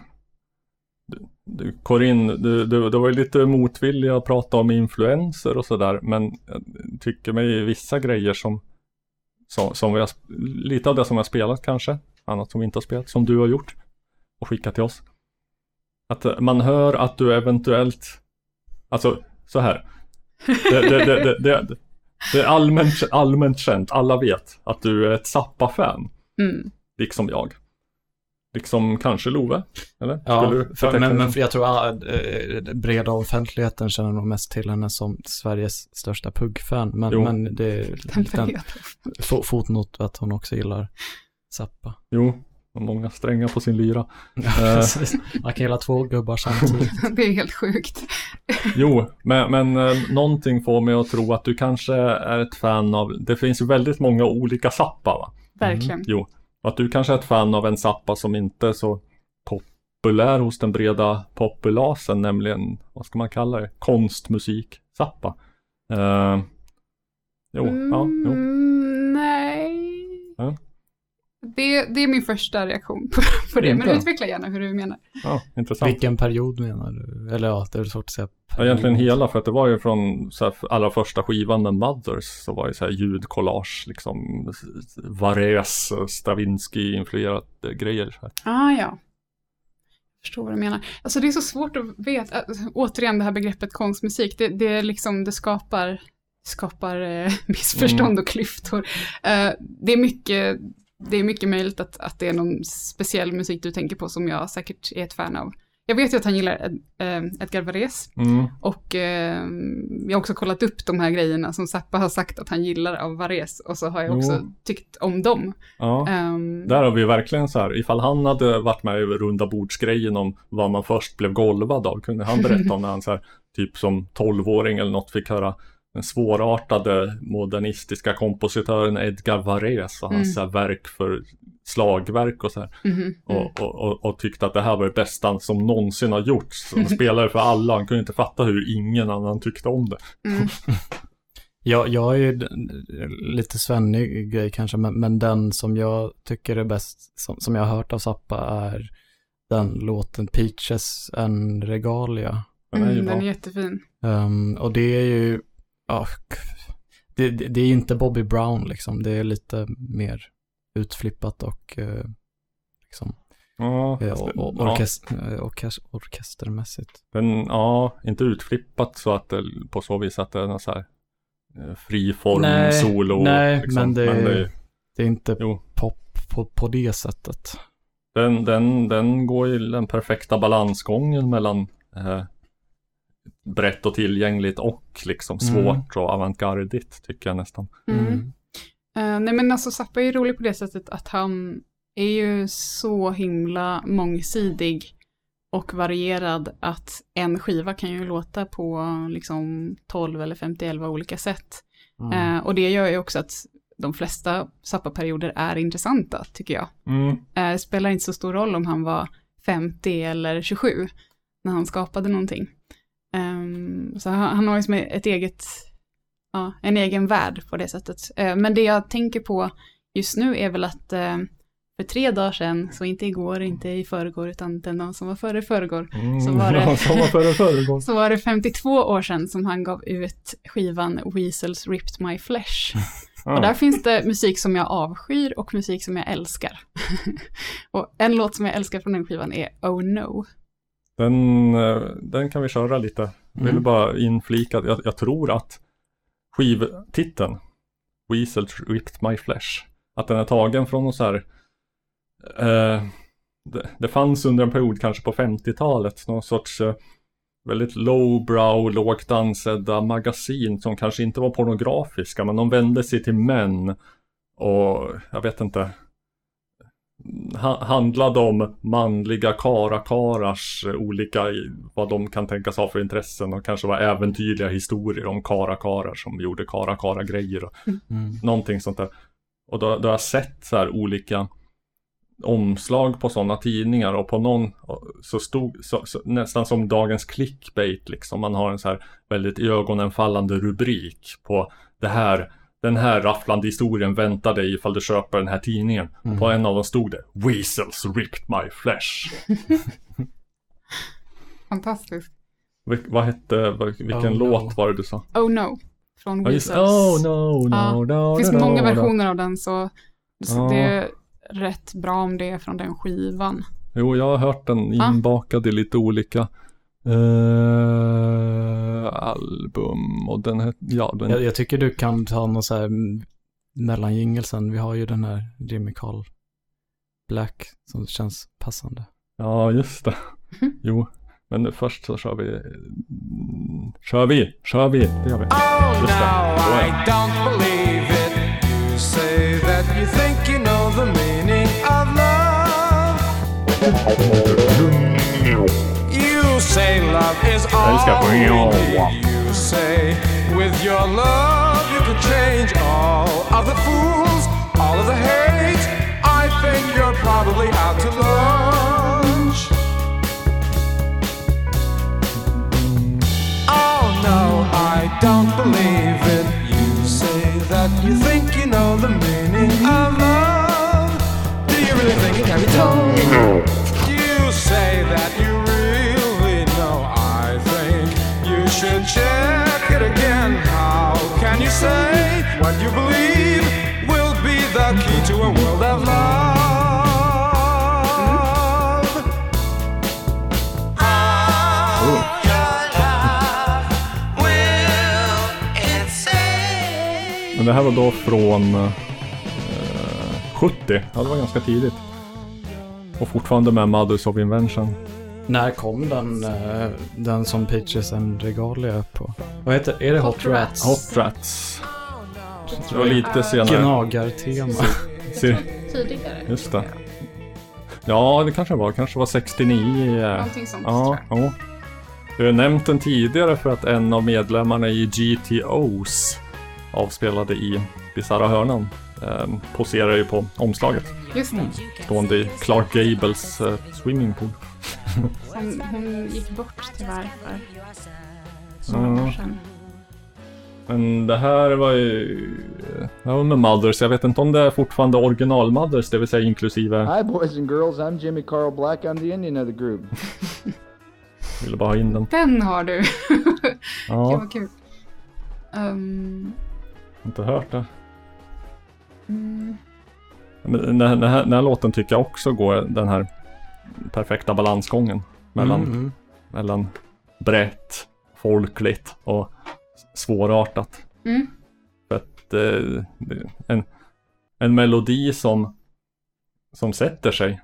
du, du, Corinne, du, du, du var ju lite motvillig att prata om influenser och sådär. Men jag tycker mig vissa grejer som, som, som vi har, lite av det som har spelat kanske. Annat som vi inte har spelat, som du har gjort. Och skickat till oss. Att eh, man hör att du eventuellt, alltså så här. Det, det, det, det, det, det är allmänt, allmänt känt, alla vet att du är ett Zappa-fan. Mm. Liksom jag. Liksom kanske Love? Eller? Ja, för, men, men jag tror att äh, breda offentligheten känner nog mest till henne som Sveriges största puggfan. Men, Jo. men det är fo- fotnot att hon också gillar Zappa. Jo, Många strängar på sin lyra. Ja, Eh. Man kan hela två gubbar samtidigt. Det är helt sjukt. Jo, men, men eh, någonting får mig att tro att du kanske är ett fan av, det finns ju väldigt många olika Zappa va? Verkligen. Jo, att du kanske är ett fan av en Zappa som inte är så populär hos den breda populasen, nämligen, vad ska man kalla det, konstmusik Zappa. Eh, jo, ja, jo. Mm, nej. Ja. Det, det är min första reaktion på, på det, men utveckla gärna hur du menar. ja, intressant. Vilken period menar du? Eller ja, det är svårt att säga. Ja, egentligen hela, för att det var ju från så här, allra första skivan med Mothers så var det så här ljudkollage, liksom Varese, Stravinsky-influerat eh, grejer. Så här. Ah, ja. Jag förstår vad du menar. Alltså det är så svårt att veta. Alltså, återigen det här begreppet konstmusik. Det, det, är liksom, det skapar, skapar eh, missförstånd Mm. och klyftor. Eh, det, är mycket, det är mycket möjligt att, att det är någon speciell musik du tänker på som jag säkert är ett fan av. Jag vet ju att han gillar Ed, eh, Edgar Varese Mm. och eh, jag har också kollat upp de här grejerna som Zappa har sagt att han gillar av Varese och så har jag också Jo. tyckt om dem. Ja. Ehm, Där har vi verkligen så här, ifall han hade varit med i runda bordsgrejen om vad man först blev golvad av, kunde han berätta om när han så här, typ som tolvåring eller något fick höra den svårartade modernistiska kompositören Edgar Varese och hans Mm. verk för slagverk och så här. mhm, mm. Och, och, och, och tyckte att det här var det bästa som någonsin har gjorts. Han spelade för alla, han kunde inte fatta hur ingen annan tyckte om det. Mm. Jag, jag är ju lite svennig grej kanske, men, men den som jag tycker är bäst, som, som jag har hört av Zappa är den låten Peaches and Regalia. Den är Mm, den är jättefin. Ehm, och det är ju, ja, det, det, det är ju inte Bobby Brown liksom, det är lite mer utflippat och eh, liksom, Ja, eh, och, det- och, ja, orkest, eh, orkes, orkestermässigt. den, ja, inte utflippat så att det på så vis att det är någon så här eh, friform Nej, solo. nej, liksom. men det- är- Det är inte Jo. pop på, på det sättet. den, den, den går ju den perfekta balansgången mellan eh, brett och tillgängligt och liksom Mm. svårt och avantgardigt tycker jag nästan. Mm. Eh, nej men alltså Zappa är ju rolig på det sättet att han är ju så himla mångsidig och varierad att en skiva kan ju låta på liksom 12 eller 51 olika sätt. Mm. Eh, och det gör ju också att de flesta Zappa-perioder är intressanta tycker jag. Mm. Det spelar inte så stor roll om han var 50 eller 27 när han skapade någonting. Ehm, så han, han har ju som ett eget, ja, en egen värld på det sättet. Eh, men det jag tänker på just nu är väl att eh, för tre dagar sedan, så inte igår, inte i förrgår, utan den dagen som var före förrgår, Mm. Så var det- var före så var det 52 år sedan som han gav ut skivan Weasels Ripped My Flesh. Och där finns det musik som jag avskyr och musik som jag älskar. och en låt som jag älskar från den skivan är Oh No. Den, eh, den kan vi köra lite. Jag vill Mm. bara inflika, jag, jag tror att skivtiteln Weasels Ripped My Flesh att den är tagen från någon så här eh, det, det fanns under en period kanske på 50-talet någon sorts eh, väldigt lowbrow, lågt ansedda magasin som kanske inte var pornografiska men de vände sig till män och jag vet inte ha- handlade om manliga karakarars eh, olika, vad de kan tänkas ha för intressen och kanske var äventyrliga historier om karakarar som gjorde karakara-grejer och Mm. någonting sånt där. Och då, då har jag sett så här olika omslag på sådana tidningar och på någon så stod så, så, nästan som dagens clickbait liksom. Man har en så här väldigt iögonenfallande rubrik på det här den här rafflande historien väntar dig ifall du köper den här tidningen. Mm. På en av dem stod det Weasels ripped my flesh. Fantastiskt. Vil, vad hette, vilken Oh, no. låt var det du sa? Oh No. Från Ja, Weasels. oh no, no, Ja, no, Det finns no, många no, no. versioner av den så, så Ja. det är rätt bra om det är från den skivan. Jo, jag har hört den inbakad i lite olika eh, album och den hette, ja, den, Jag, jag tycker du kan ta någon så här mellanjingel sen. Vi har ju den här Jimmy Carl Black som känns passande. ja, just det. Mhm. Jo, men nu först så kör vi, kör vi, kör vi, det gör vi. Oh Just det. no, I don't believe it. Say that you think you know the meaning of love. Say love is all we need. You say with your love you could change all of the fools, all of the hate. I think you're probably out to lunch. Oh no, I don't believe it. You say that you think you know the meaning of love. Do you really think it can be told? You say that you det här var då från eh, 70. Ja, det var ganska tidigt. Och fortfarande med Mothers of Invention. När kom den, eh, den som Peaches and Regalia på? Vad heter Är det Hot, Rats? Hot Rats. Det var lite senare. Gnagartema. Se- Tidigare. Just det. Ja, det kanske var. Kanske var 69. eh, Någonting sånt Ja, tror ja. Vi har nämnt den tidigare för att en av medlemmarna i GTOs avspelade i Bisarra Hörnan eh, poserar ju på omslaget. Just det. Stående i Clark Gables eh, swimmingpool. Hon, hon gick bort tyvärr för några år sedan. Men det här var ju... Det var med Mothers. Jag vet inte om det är fortfarande original Mothers, det vill säga inklusive... Hi, boys and girls. I'm Jimmy Carl Black. I'm the Indian of the group. Ville bara ha in den. Den har du! Gud Ja, vad kul. Um, inte hört det. mm, den, här, den, här, den här låten tycker jag också går den här perfekta balansgången. Mellan, Mm, mm. mellan brett, folkligt och svårartat. mm, För att eh, en, en melodi som, som sätter sig.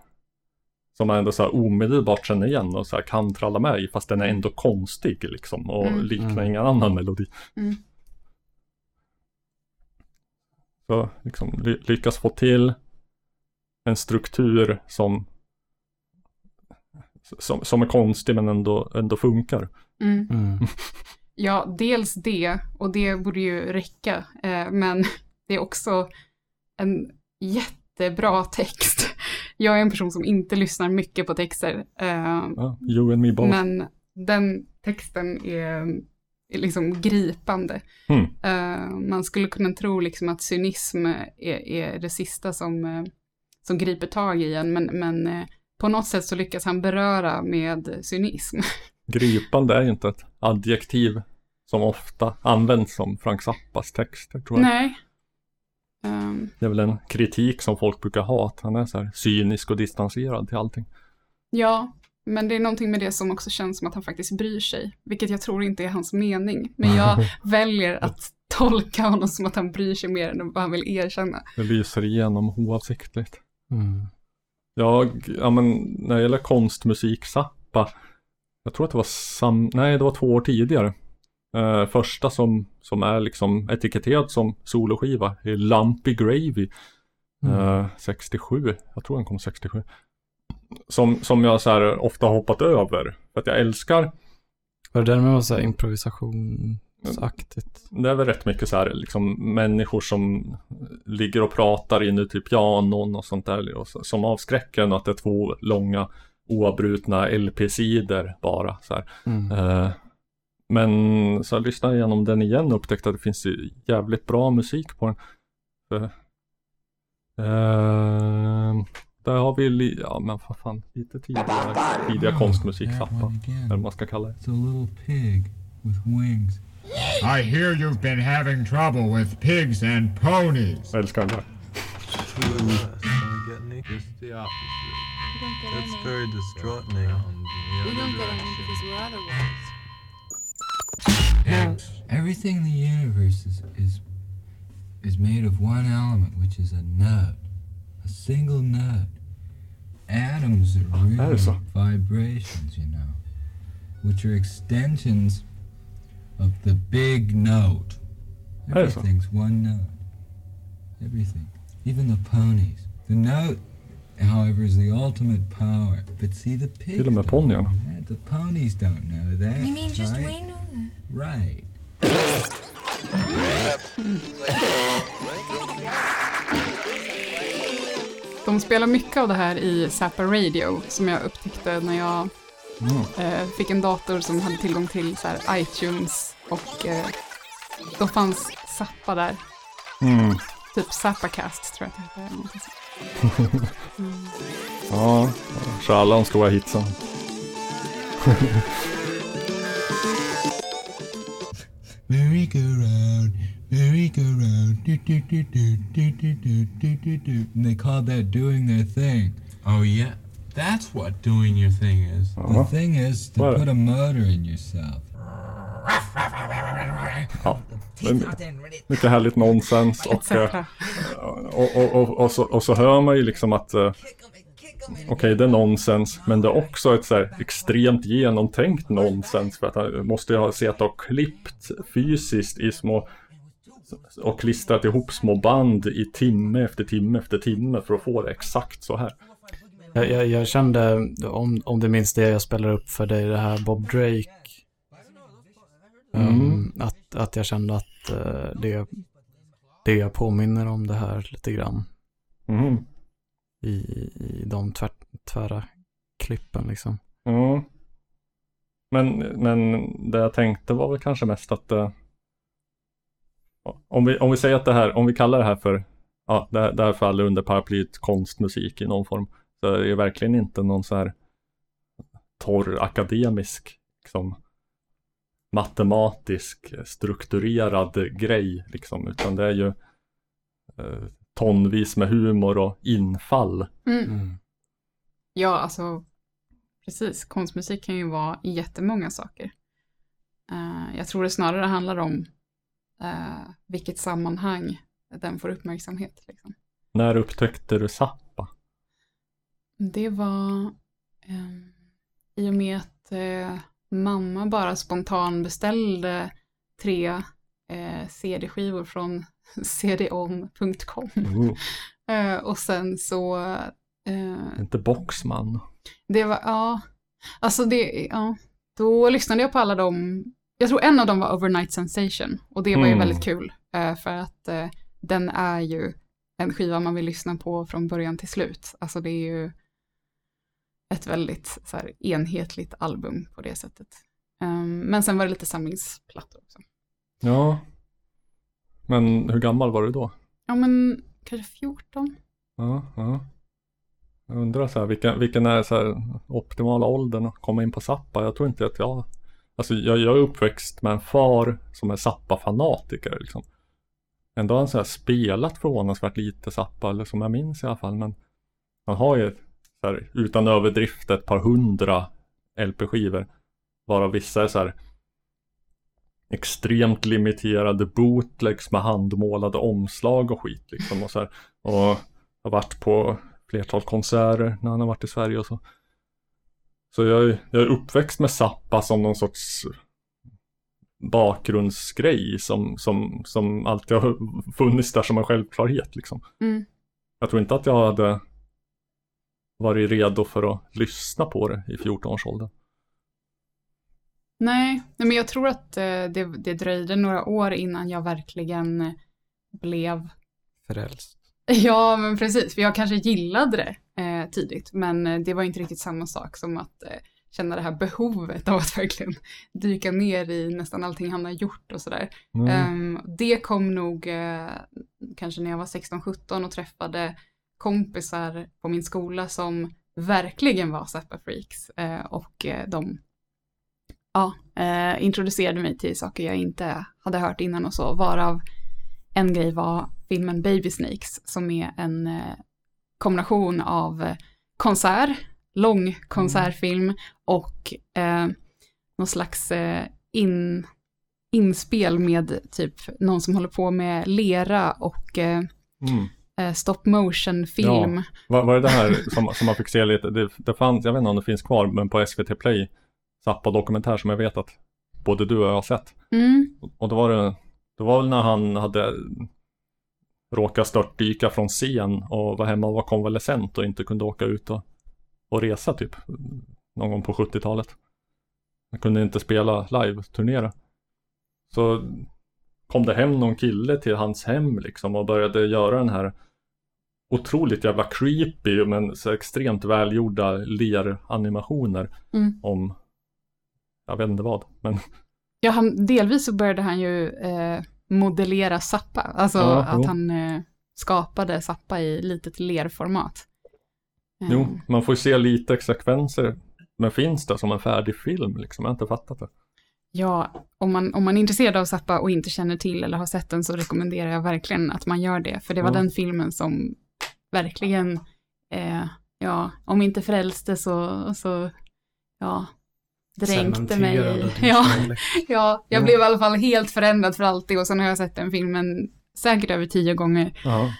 Som man ändå så här omedelbart känner igen och så här kan tralla med i fast den är ändå konstig liksom och Mm. liknar Mm. ingen annan melodi. Så liksom ly- lyckas få till en struktur som som, som är konstig men ändå, ändå funkar. mm. Mm. Ja, dels det och det borde ju räcka. Eh, men det är också en jättebra text. Jag är en person som inte lyssnar mycket på texter. Eh, Ja, you and me both. men den texten är liksom gripande. Mm. Eh, man skulle kunna tro liksom att cynism är, är det sista som, eh, som griper tag i en, men, men eh, på något sätt så lyckas han beröra med cynism. Gripande är ju inte ett adjektiv som ofta används som Frank Zappas texter tror jag. Nej. Ehm, Det är väl en kritik som folk brukar ha, att han är så här cynisk och distanserad till allting. ja, men det är någonting med det som också känns som att han faktiskt bryr sig, vilket jag tror inte är hans mening. Men jag väljer att tolka honom som att han bryr sig mer än vad han vill erkänna. Det lyser igenom oavsiktligt. Mm. Jag, ja men när det gäller konstmusik, Zappa, jag tror att det var sam, nej det var två år tidigare. Eh, första som, som är liksom etiketterad som soloskiva är Lumpy Gravy. Eh, 67, jag tror den kom 67. Som, som jag så här ofta hoppat över. För att jag älskar, Var det där med så här improvisationsaktigt? det är väl rätt mycket så här liksom människor som ligger och pratar inuti pianon och sånt där. Och så, som avskräcker en att det är två långa oavbrutna LP-sidor bara. Så. Mm. Eh, men så jag lyssnade igenom den igen och upptäckte att det finns jävligt bra musik på den. För, eh, där har vi, li- ja men vad fan, lite tidigare, tidiga konstmusik, Zappa, eller vad man ska kalla det. It's a little pig with wings. I hear you've been having trouble with pigs and ponies. Jag älskar den där. That's very distraughting. We don't get any because we're otherwise. Everything in the universe is, is is made of one element, which is a nut, a single note. Atoms are oh, really is a- vibrations, you know, which are extensions of the big note. That is a- Everything's one note. Everything, even the ponies. The note however, is the ultimate power. But see, the pigs Till och med don't know that. The ponies don't know that. You mean just right? we know that? Right. De spelar mycket av det här i Zappa Radio som jag upptäckte när jag eh, fick en dator som hade tillgång till så här, iTunes och eh, då fanns Zappa där. Mm. Typ Zappacast tror jag att det hette. Mm. Ja, så alla de stora hitsen. Merry-go-round, merry-go-round, do do do do do do do do do do. And they called that doing their thing. Oh, yeah. That's what doing your thing is. The thing is to What? put a motor in yourself. Ja, det är mycket härligt nonsens och, Etc. eh, och, och, och, och, så, och så hör man ju liksom att eh, Okej, det är nonsens, men det är också ett så här extremt genomtänkt nonsens för att han måste ju ha sett och klippt fysiskt i små och klistrat ihop små band i timme efter timme efter timme för att få det exakt så här. Jag, jag, jag kände, om, om du minns det jag spelar upp för dig, det här Bob Drake. Mm. Um, att, att jag kände att eh, det, det jag påminner om det här lite grann. Mm. I, i de tvär, tvära klippen liksom. Mm. Men, men det jag tänkte var väl kanske mest att eh, om, vi, om vi säger att det här, om vi kallar det här för, ja, det, här- det här faller under paraplyet konstmusik i någon form, så är det ju verkligen inte någon så här torr akademisk, liksom matematisk, strukturerad grej, liksom, utan det är ju eh, tonvis med humor och infall. Mm. Ja, alltså precis. Konstmusik kan ju vara jättemånga saker. Eh, jag tror det snarare handlar om eh, vilket sammanhang den får uppmärksamhet. Liksom. När upptäckte du Zappa? Det var eh, i och med att eh, mamma bara spontan beställde tre eh, CD-skivor från cdon.com. Oh, Eh, och sen så eh, inte Boxman. Det var, ja, alltså det, ja, då lyssnade jag på alla dem. Jag tror en av dem var Overnight Sensation och det var ju Mm. väldigt kul eh, för att eh, den är ju en skiva man vill lyssna på från början till slut. Alltså det är ju ett väldigt så här, enhetligt album på det sättet. Ehm, men sen var det lite samlingsplattor också. Ja. Men hur gammal var du då? Ja men kanske 14. Ja, ja. Jag undrar så här, vilken, vilken är så här optimala åldern att komma in på Zappa? Jag tror inte att jag... Alltså jag, jag är uppväxt med en far som är Zappa-fanatiker liksom. Ändå har han så här spelat förvånansvärt lite Zappa, eller som jag minns i alla fall. Men han har ju så här, utan överdrift ett par hundra LP-skivor. Varav vissa är så här extremt limiterade bootlegs med handmålade omslag och skit liksom och så här. Och har varit på flertal konserter när han har varit i Sverige och så. Så jag, är- jag är uppväxt med Zappa som någon sorts bakgrundsgrej som, som, som alltid har funnits där som en självklarhet liksom. Mm. Jag tror inte att jag hade varit redo för att lyssna på det i 14-årsåldern. Nej, nej, men jag tror att eh, det, det dröjde några år innan jag verkligen blev Frälst. Ja, men precis. För jag kanske gillade det eh, tidigt, men eh, det var inte riktigt samma sak som att eh, känna det här behovet av att verkligen dyka ner i nästan allting han har gjort och sådär. Mm. Ehm, det kom nog eh, kanske när jag var 16-17 och träffade kompisar på min skola som verkligen var Zappa-freaks och de ja, introducerade mig till saker jag inte hade hört innan och så, varav en grej var filmen Baby Snakes som är en kombination av eh, konsert, lång konsertfilm och eh, någon slags eh, in, inspel med typ någon som håller på med lera och eh, Mm. eh, stop motion film. Ja. Var, var det det här som, som man fick se lite? Det, det fanns, jag vet inte om det finns kvar, men på SVT Play Zappa-dokumentär som jag vet att både du och jag har sett. Mm. Och då var det, det var väl när han hade råkade störtdyka från scen och var hemma och var konvalescent och inte kunde åka ut och, och resa typ någon gång på 70-talet. Han kunde inte spela live, turnera. Så kom det hem någon kille till hans hem liksom och började göra den här otroligt jävla creepy men så extremt välgjorda leranimationer Mm. om jag vet inte vad. Men Ja, han, delvis så började han ju eh, modellera Zappa. Alltså Ja, att jo. han eh, skapade Zappa i litet lerformat. Jo, man får ju se lite sekvenser. Men finns det som en färdig film liksom? Jag har inte fattat det. Ja, om man, om man är intresserad av Zappa och inte känner till eller har sett den så rekommenderar jag verkligen att man gör det. För det var Ja. den filmen som verkligen, eh, ja, om inte frälste så, så ja, dränkte mig. I- din Ja, ja, jag Ja. blev i alla fall helt förändrad för alltid och sen har jag sett den filmen säkert över tio gånger. Ja.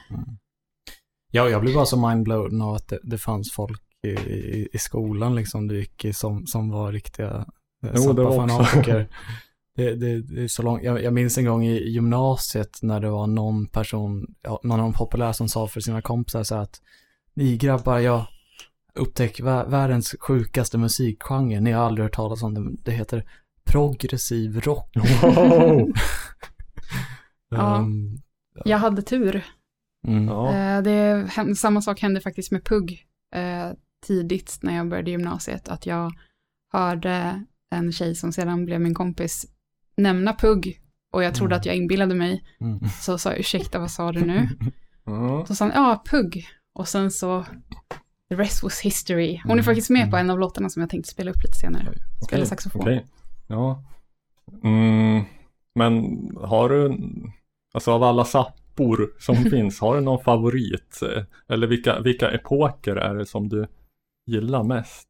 Ja, jag blev bara så mindblown av att det, det fanns folk i, i, i skolan liksom du gick i som, som var riktiga eh, Jo, det var också. Zappa-fanatiker. Det, det, det är så långt. Jag, jag minns en gång i gymnasiet när det var någon person, ja, någon av de populära som sa för sina kompisar så att ni grabbar, jag upptäcker vä- världens sjukaste musikgenre. Ni har aldrig hört talas om det. Det heter progressiv rock. Wow. Ja. Ehm, Jag hade tur. mm. Eh, det, samma sak hände faktiskt med Pugg eh, tidigt när jag började gymnasiet. Att jag hörde en tjej som sedan blev min kompis nämna Pugg. Och jag trodde Mm. att jag inbillade mig. Mm. Så sa jag ursäkta vad sa du nu? Ja. Så sa han ja Pugg. Och sen så the rest was history. Hon är Mm. faktiskt med på en av låtarna som jag tänkte spela upp lite senare. Spela Okej, saxofon. okej. Ja. Mm, men har du, alltså av alla sappor som finns, har du någon favorit? Eller vilka, vilka epoker är det som du gillar mest?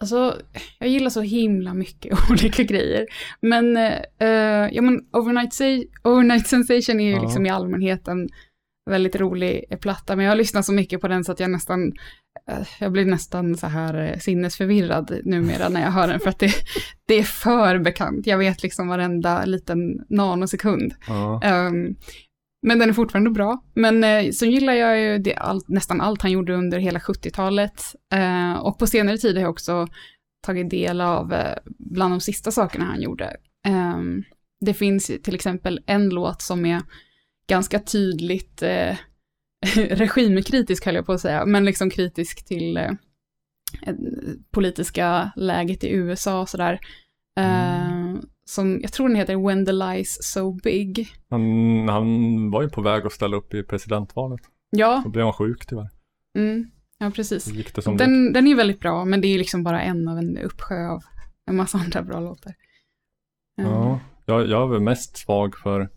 Alltså, jag gillar så himla mycket olika grejer. Men, eh, ja men Overnight, Overnight Sensation är ju Ja. liksom i allmänhet en väldigt rolig eh, platta. Men jag har lyssnat så mycket på den så att jag nästan, eh, jag blir nästan så här eh, sinnesförvirrad numera när jag hör den. För att det, det är för bekant. Jag vet liksom varenda liten nanosekund. Ja. Ehm, men den är fortfarande bra. Men uh, så gillar jag ju det, all, nästan allt han gjorde under hela 70-talet. Eh, och på senare tid har jag också tagit del av eh, bland de sista sakerna han gjorde. Ehm, det finns till exempel en låt som är ganska tydligt eh, regimkritisk höll jag på att säga, men liksom kritisk till eh, eh, politiska läget i USA och sådär. Eh, som, jag tror den heter When the Lies So Big. Han, han var ju på väg att ställa upp i presidentvalet. Ja, Då blev han sjuk tyvärr. mm, ja precis. Gick det Den, den är väldigt bra, men det är liksom bara en av en uppsjö av en massa andra bra låtar. Mm. Ja, jag, jag är väl mest svag för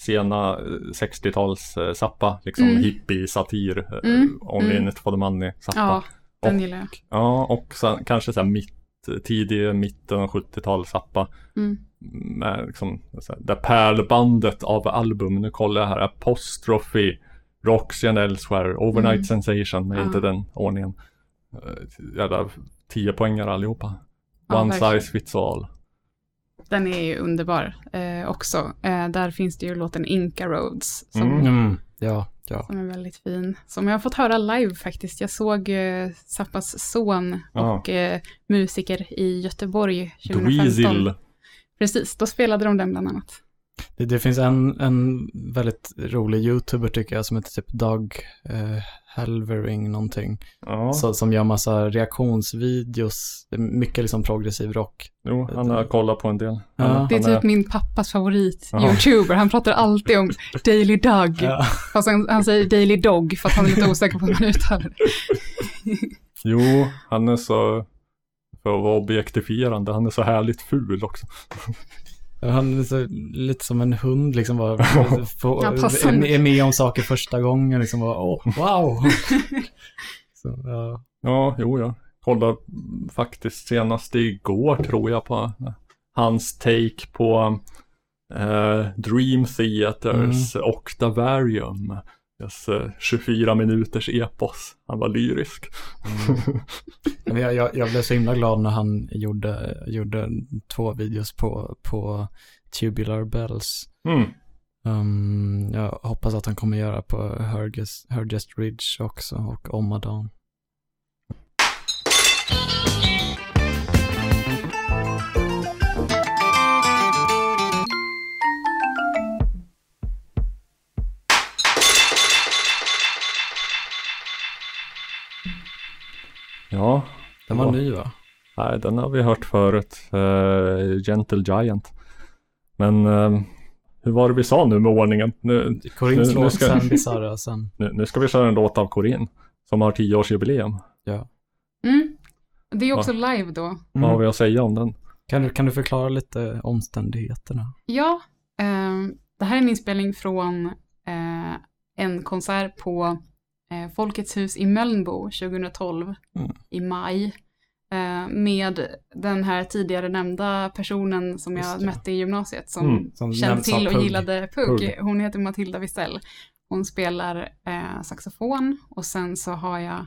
sena eh, 60-tals eh, Zappa, liksom Mm. hippie-satir, eh, Mm, Only mm. in it for the money, Zappa. Ja, den Och- gillar jag. Ja, och sen, kanske så här mitt, tidig mitten av 70-tal Zappa. Mm. Med liksom, här, det pärlbandet av album, nu kollar jag här, Apostrophe, Roxy and Elsewhere, Overnight Mm. Sensation, med Ja. inte den ordningen. Jävla 10 poängare allihopa. Ja, One verkligen. size fits all. Den är ju underbar eh, också. Eh, där finns det ju låten Inca Roads som, Mm. Mm. Ja, ja. som är väldigt fin. Som jag har fått höra live faktiskt. Jag såg eh, Zappas son och eh, musiker i Göteborg 2015. Dweezil. Precis, då spelade de den bland annat. Det, det finns en, en väldigt rolig YouTuber tycker jag som heter typ Doug eh, Halvering någonting. Ja, Så, som gör massa reaktionsvideos. Är mycket liksom progressiv rock. jo, han har kollat på en del. Ja. Han, Det är typ min pappas favorit Ja. YouTuber. Han pratar alltid om Daily Doug. Ja. Fast han, han säger Daily Dog för att han är lite osäker på hur man uttalar det. Jo, han är så, för att vara objektifierande, han är så härligt ful också. Han är så, lite som en hund liksom bara. Passande. är, är med om saker första gången liksom bara, åh, wow. så, ja. Ja, jo, jag kollade faktiskt senast igår tror jag på hans take på eh, Dream Theaters Octavarium. Eh, 24 minuters epos. Han var lyrisk. Men jag, jag, jag blev så himla glad när han gjorde, gjorde två videos på, på Tubular Bells. Mm. Um, jag hoppas att han kommer göra på Hergest, Hergest Ridge också och Omadan. Ja. Den var Ja. ny va? Nej, den har vi hört förut. Eh, Gentle Giant. Men eh, hur var det vi sa nu med ordningen? Nu, nu låt, ska- sen Bizarra, sen... nu, nu ska vi köra en låt av Corinne. Som har tioårsjubileum. Ja. Mm. Det är också Ja. live då. Vad har vi att säga om den? Kan, du, kan du förklara lite omständigheterna? Ja, ehm, det här är en inspelning från eh, en konsert på Folkets hus i Mölnbo 2012 Mm. i maj. Eh, med den här tidigare nämnda personen som jag mötte i gymnasiet som, Mm, som kände till och Pugg. gillade Pugg. Pugg. Hon heter Matilda Wisell. Hon spelar eh, saxofon och sen så har jag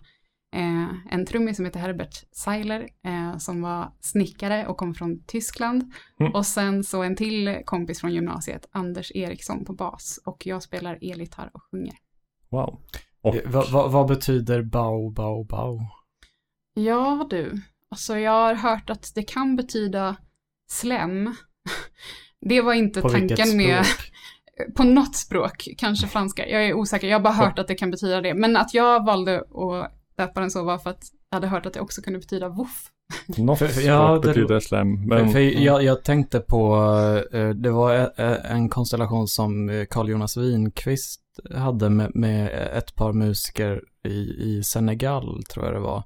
eh, en trummis som heter Herbert Seiler eh, som var snickare och kom från Tyskland. Mm. Och sen så en till kompis från gymnasiet, Anders Eriksson på bas. Och jag spelar elgitarr och sjunger. Wow. Och, Eh, vad- vad- vad betyder bao, bao, bao? Ja du, alltså jag har hört att det kan betyda slem. Det var inte På tanken med, på något språk, kanske franska, jag är osäker, jag har bara hört att det kan betyda det. Men att jag valde att döpa den så var för att jag hade hört att det också kunde betyda woof. Något För- för- ja, språk det- betyder slem. Men, för, för jag, jag tänkte på, eh, det var e- e- en konstellation som eh, Carl Jonas Winqvist hade med, med ett par musiker i, i Senegal, tror jag det var.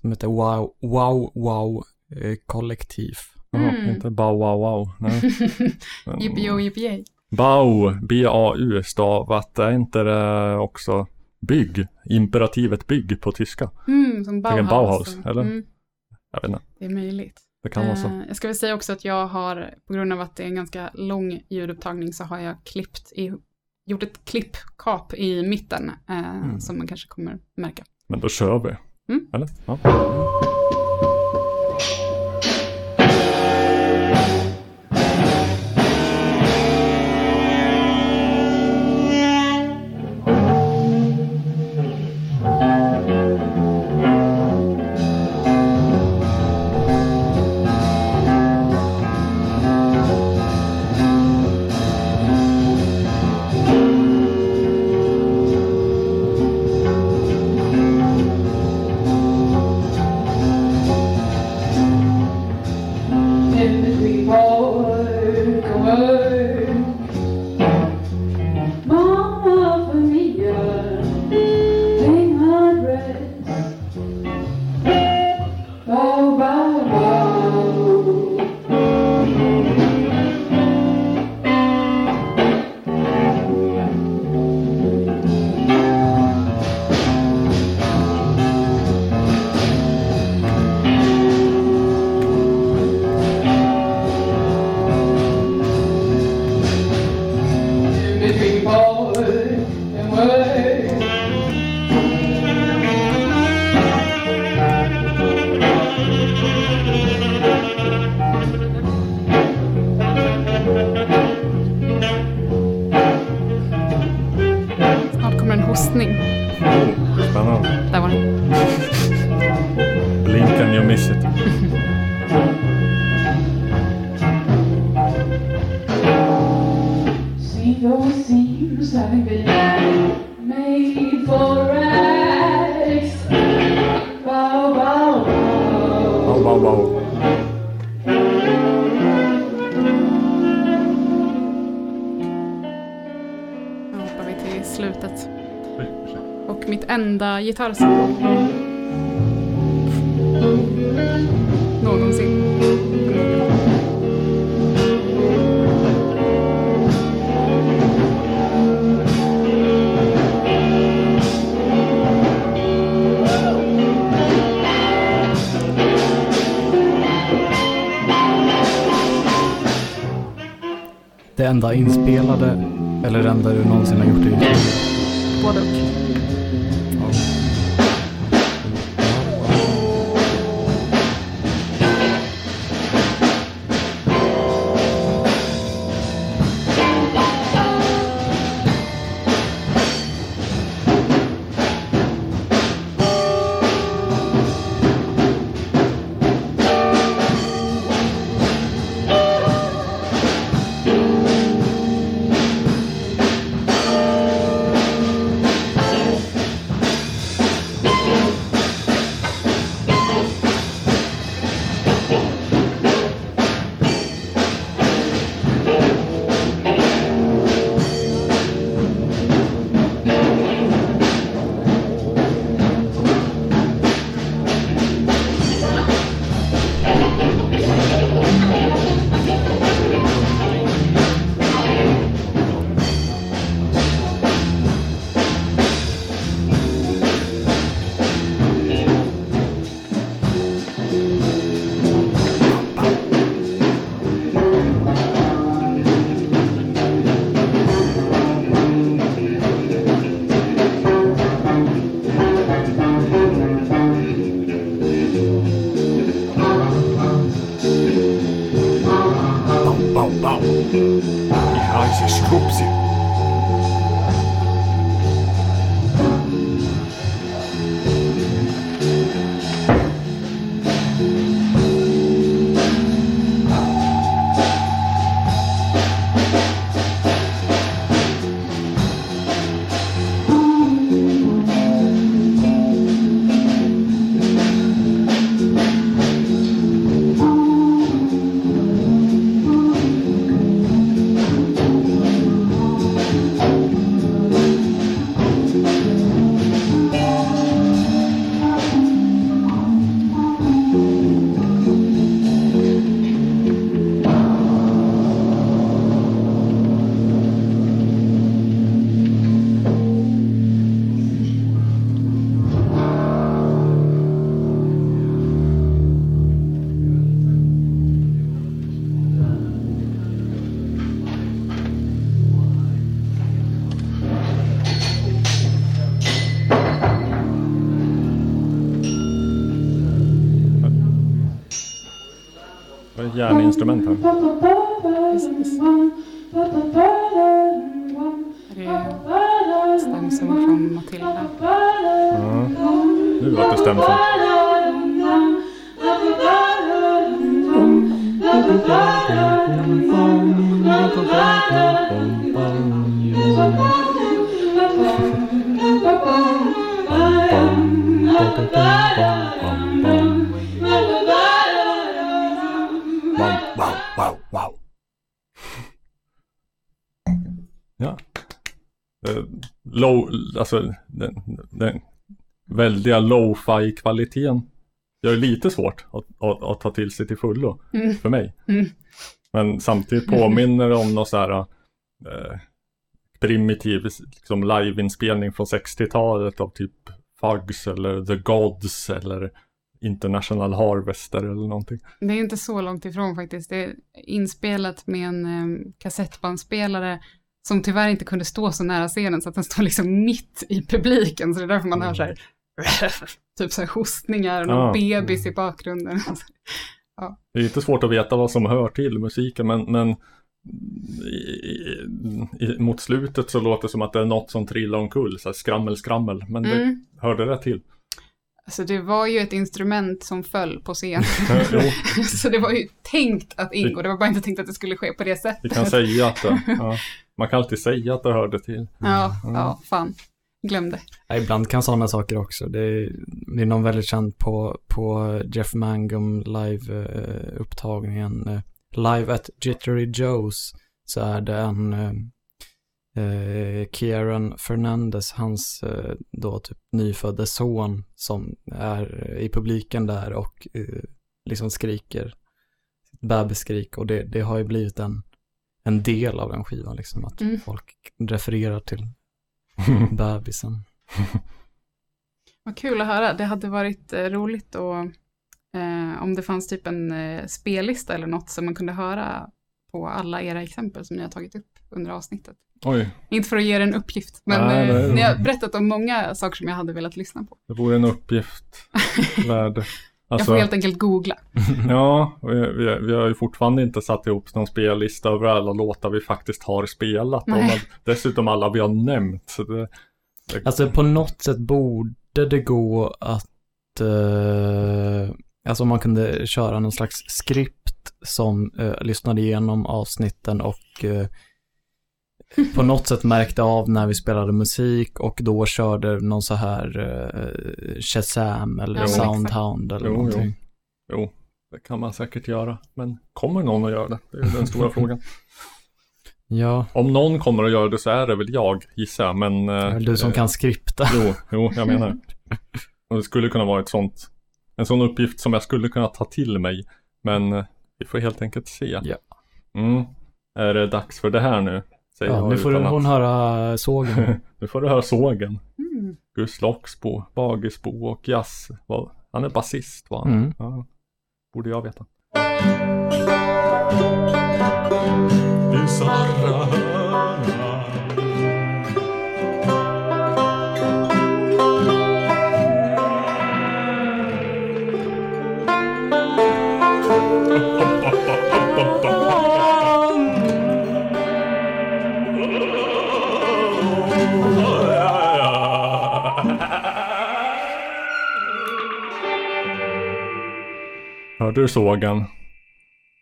Som heter Wow Wow, wow eh, Kollektiv. Mm. inte bow wow wow. Nej. Yippee yippee Bau, B-A-U stavat, är inte det också bygg? Imperativet bygg på tyska? Mm, som Bauhaus. Bauhaus, eller? Mm, Jag vet inte, det är möjligt. det kan vara så. Eh, Jag ska väl säga också att jag har, på grund av att det är en ganska lång ljudupptagning, så har jag klippt i, gjort ett klippkap i mitten, eh, Mm. som man kanske kommer märka. Men då kör vi. Mm. Eller? Ja. Gitarrsolo. Någonsin. Det enda inspelade, eller det enda du någonsin har gjort i ditt liv? Både och. Järninstrument här. Precis. Det är stämsång från Matilda. Ja. Nu vart det stämsång. wow, wow. Ja. Eh, Low, alltså den, den väldiga lo-fi kvaliteten gör det lite svårt att, att, att ta till sig till fullo Mm. för mig. Mm. Men samtidigt påminner det om någon så här eh, primitiv liksom liveinspelning från 60-talet av typ Fugs eller The Gods eller International Harvester eller någonting. Det är inte så långt ifrån faktiskt. Det är inspelat med en um, kassettbandspelare som tyvärr inte kunde stå så nära scenen så att den står liksom mitt i publiken. Så det är därför man hör så här, typ så här hostningar och någon Ah. bebis i bakgrunden. ja. Det är lite svårt att veta vad som hör till musiken men, men i, i, mot slutet så låter det som att det är något som trillar omkull, så här skrammel skrammel. Men det Mm. hörde det till. Alltså det var ju ett instrument som föll på scen. Jo. så det var ju tänkt att ingå, det var bara inte tänkt att det skulle ske på det sättet. Vi kan säga att det, ja, man kan alltid säga att det hörde till. Ja, Mm. ja, fan. Glömde. Ja, ibland kan sådana saker också. Det är, det är någon väldigt känd på, på Jeff Mangum live-upptagningen. live at Jittery Joe's så är det en eh, Kieran Fernandez, hans eh, då typ nyfödde son som är i publiken där och eh, liksom skriker bebisskrik och det, det har ju blivit en, en del av den skivan liksom att Mm. folk refererar till bebisen. Vad kul att höra. Det hade varit eh, roligt då, eh, om det fanns typ en eh, spellista eller något som man kunde höra på alla era exempel som ni har tagit upp under avsnittet. Oj, Inte för att ge er en uppgift, men Nej, eh, ni har berättat om många saker som jag hade velat lyssna på. det vore en uppgift värd. jag får helt enkelt googla. Ja, vi, vi, vi har ju fortfarande inte satt ihop någon spellista över alla låtar vi faktiskt har spelat. Och man, dessutom alla vi har nämnt. Så det, det, Alltså på något sätt borde det gå att, eh, alltså om man kunde köra någon slags skript som eh, lyssnade igenom avsnitten och eh, på något sätt märkte av när vi spelade musik och då körde någon så här eh, Shazam eller men Soundhound eller Jo, jo. någonting. jo, det kan man säkert göra. Men kommer någon att göra det? Det är den stora frågan. Ja, Om någon kommer att göra det så är det väl jag, gissar jag. Men... eh, du som eh, kan skripta. Jo, jo, jag menar det. Och det skulle kunna vara ett sånt, en sån uppgift som jag skulle kunna ta till mig. Men eh, vi får helt enkelt se. Ja. Mm. Är det dags för det här nu? Säger Ja, nu får utan hon höra sågen. nu får du höra sågen. Mm. Gus Loxbo, Bagisbo och Jazz. Han är basist va? Mm. Ja. Borde jag veta. Hörde du sågen?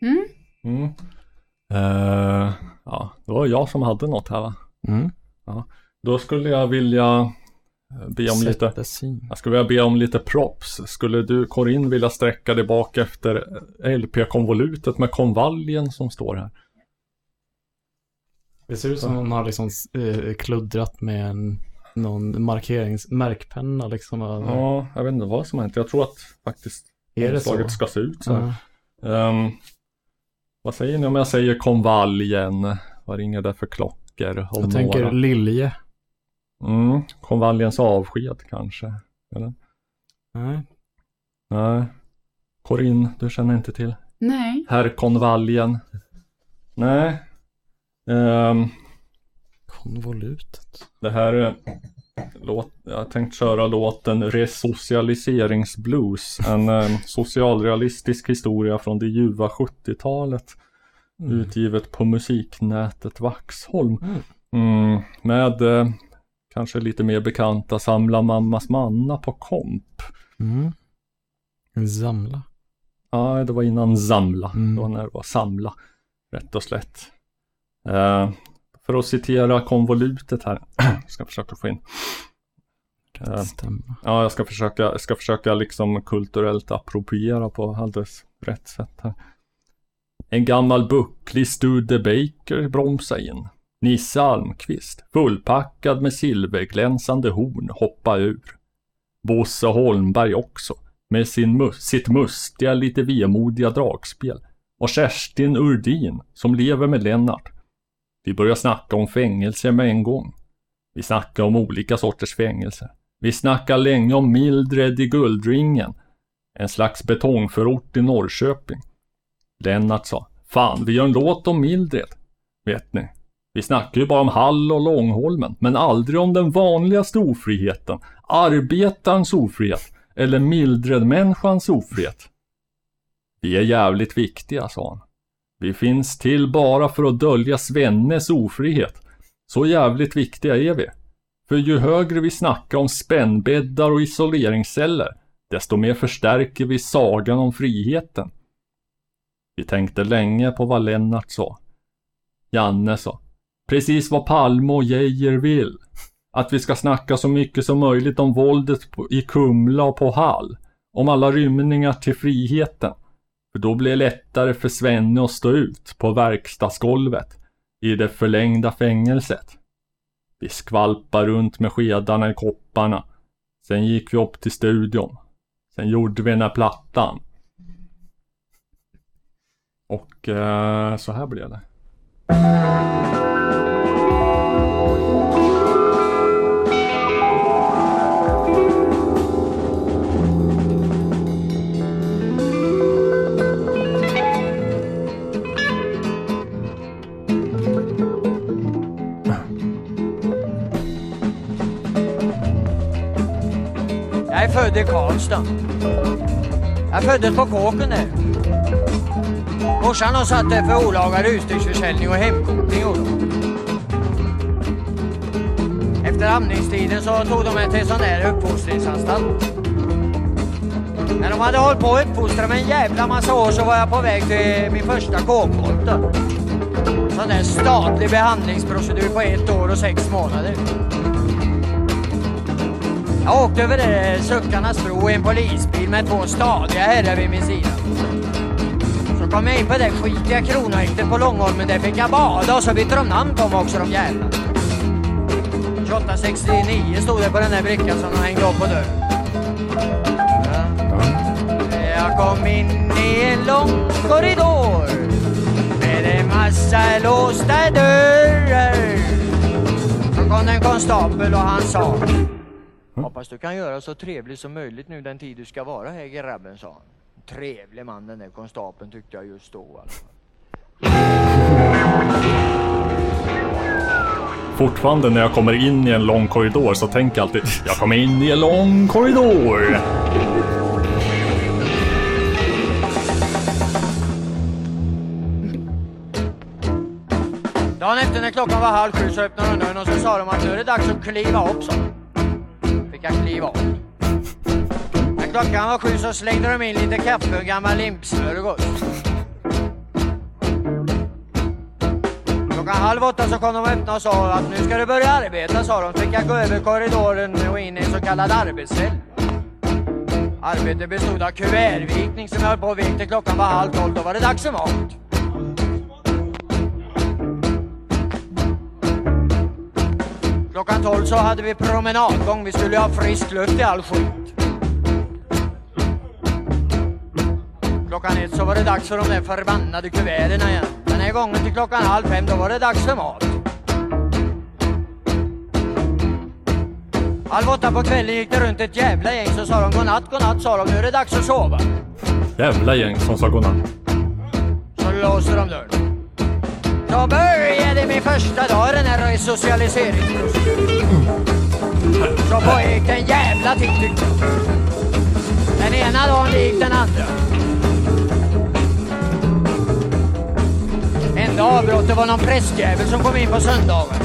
Mm. Mm. Eh, ja, det var jag som hade något här va? Mm. Ja. Då skulle jag vilja eh, be om Sätta lite sig. Jag skulle vilja be om lite props. Skulle du Corinne vilja sträcka dig bak efter LP-konvolutet med konvaljen som står här? Det ser ut som hon har liksom eh, kluddrat med en, någon markerings, märkpenna liksom. över. Ja, jag vet inte vad som har hänt. Jag tror att faktiskt Är omslaget ska se ut så här. Ja. Ehm, vad säger ni om jag säger konvaljen? Vad ringer det för klockor? Om Jag tänker några? lilje. Mm, konvaljens avsked kanske? Eller? Nej. Nej. Corinne, du känner inte till? Nej. Herr konvaljen? Nej. Ehm, Konvolutet. det här är låt, jag har tänkt köra låten Resocialiseringsblues. En eh, socialrealistisk historia från det ljuva 70-talet. Mm. Utgivet på musiknätet Vaxholm. Mm. Mm, med eh, kanske lite mer bekanta Samla mammas manna på komp. Mm. Samla. Ja, det var innan Zamla. Mm. Det var när det var Samla. Rätt och slätt. Eh, för att citera konvolutet här. Jag ska försöka få in. Eh, ja, jag ska försöka, ska försöka liksom kulturellt appropriera på alldeles rätt sätt här. En gammal bucklig Studebaker bromsa in. Nisse Almqvist, fullpackad med silverglänsande horn, hoppa ur. Bosse Holmberg också, med sin mus- sitt mustiga, lite vemodiga dragspel. Och Kerstin Urdin, som lever med Lennart. Vi börjar snacka om fängelse med en gång. Vi snackar om olika sorters fängelser. Vi snackar länge om Mildred i Guldringen. En slags betongförort i Norrköping. Lennart sa, fan vi gör en låt om Mildred. Vet ni, vi snackar ju bara om Hall och Långholmen, men aldrig om den vanligaste ofriheten. Arbetarens ofrihet. Eller Mildred-människans ofrihet. Vi är jävligt viktiga, sa han. Vi finns till bara för att dölja Svennes ofrihet. Så jävligt viktiga är vi. För ju högre vi snackar om spännbäddar och isoleringsceller, desto mer förstärker vi sagan om friheten. Vi tänkte länge på vad Lennart sa. Janne sa, precis vad Palme och Geijer vill. Att vi ska snacka så mycket som möjligt om våldet i Kumla och på Hall. Om alla rymningar till friheten. För då blir det lättare för Svenne att stå ut på verkstadsgolvet i det förlängda fängelset. Vi skvalpade runt med skedarna i kopparna. Sen gick vi upp till studion. Sen gjorde vi den här plattan. Och eh, så här blev det. Född i Karlstad. Jag föddes på kåken där. Morsan har satt det för olaga rusdrycksförsäljning och hemkokning. Efter amningstiden så tog de mig till sån där uppfostringsanstalt. När de hade hållit på att uppfostra mig en jävla massa år så var jag på väg till min första kåkbolte. Sån där statlig behandlingsprocedur på ett år och sex månader. Jag åkte över det Suckarnas bro i en polisbil med två stadiga herrar vid min sida. Så kom jag in på det skitiga kronhäktet på Långholmen. Där fick jag bada och så bytte de namn på mig också de jävlarna. 2869 stod det på den där brickan som de hängde upp på dörren. Jag kom in i en lång korridor med en massa låsta dörrar. Så kom en konstapel och han sa Hoppas du kan göra så trevligt som möjligt nu den tid du ska vara här grabben, sa han. Trevlig man den där konstapeln tyckte jag just då. Alltså. Fortfarande när jag kommer in i en lång korridor så tänker jag alltid Jag kommer in i en lång korridor. Dagen efter när klockan var halv sju så öppnade de dörren och så sa de att nu är det dags att kliva upp så. Fick jag kliva av. När klockan var sju så slängde de in lite kaffe och gammal limpsmörgås. Klockan halv åtta så kom de och öppnade och sa att nu ska du börja arbeta sa de. Fick jag gå över korridoren och in i en så kallad arbetscell. Arbetet bestod av kuvertvikning som jag höll på och vek till klockan var halv tolv. Då var det dags för mat. Klockan tolv så hade vi promenadgång. Vi skulle ha frisk luft i all skit. Klockan ett så var det dags för de där förbannade kuverten igen. Den här gången till klockan halv fem då var det dags för mat. Halv åtta på kvällen gick det runt ett jävla gäng så sa de godnatt, godnatt sa de. Nu är det dags att sova. Jävla gäng som sa godnatt. Så låste de dörren. Då började min första dag den här resocialiseringsproceduren. Så pågick en jävla tid tyckte jag. Den ena dagen gick den andra. Enda avbrottet var någon prästjävel som kom in på söndagen.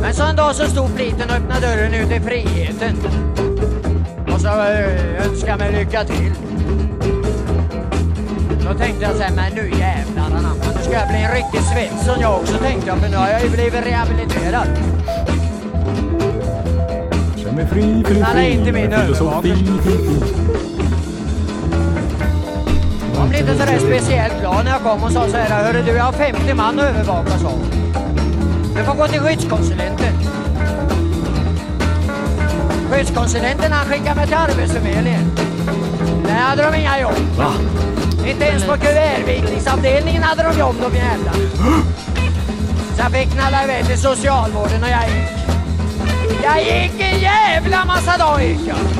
Men så en dag så stod pliten och öppnade dörren ut i friheten. Och så eh, önskade mig lycka till. Då tänkte jag såhär, men nu jävlar anamma, nu ska jag bli en riktig Svensson jag också tänkte jag, för nu har jag ju blivit rehabiliterad. Känn mig fri, fri, Knalla in till min är filosofi. Jag blev inte sådär speciellt glad när jag kom och sa så här, hörru du jag har 50 man att övervaka sa hon. Du får gå till skyddskonsulenten. Skyddskonsulenten han skickade mig till Arbetsförmedlingen. Där hade de inga jobb. Va? Inte ens på kuvertvikningsavdelningen hade de jobb de jävla. Så jag fick knalla iväg till socialvården och jag gick. Jag gick en jävla massa dagar gick jag.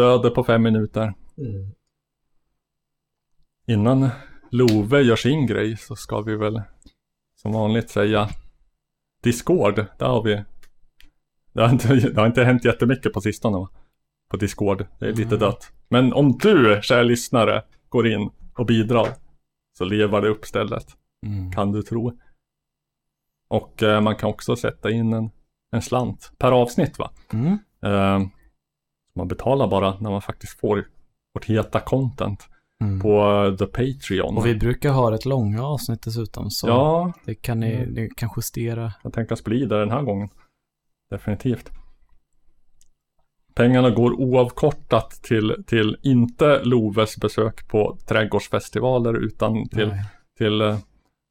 Livsöde på fem minuter. Innan Love gör sin grej så ska vi väl som vanligt säga Discord, där har vi Det har inte, det har inte hänt jättemycket på sistone va? På Discord, det är lite Mm. dött. Men om du, kära lyssnare, går in och bidrar så lever det upp stället. Mm. Kan du tro. Och eh, man kan också sätta in en, en slant per avsnitt va? Mm. Eh, man betalar bara när man faktiskt får vårt heta content Mm. på eh, The Patreon. Och vi brukar ha rätt långa avsnitt dessutom. Så Ja. det kan ni, Mm. ni kan justera. Jag tänkas bli där den här gången. Definitivt. Pengarna går oavkortat till, till inte Loves besök på trädgårdsfestivaler utan till, Nej. till eh,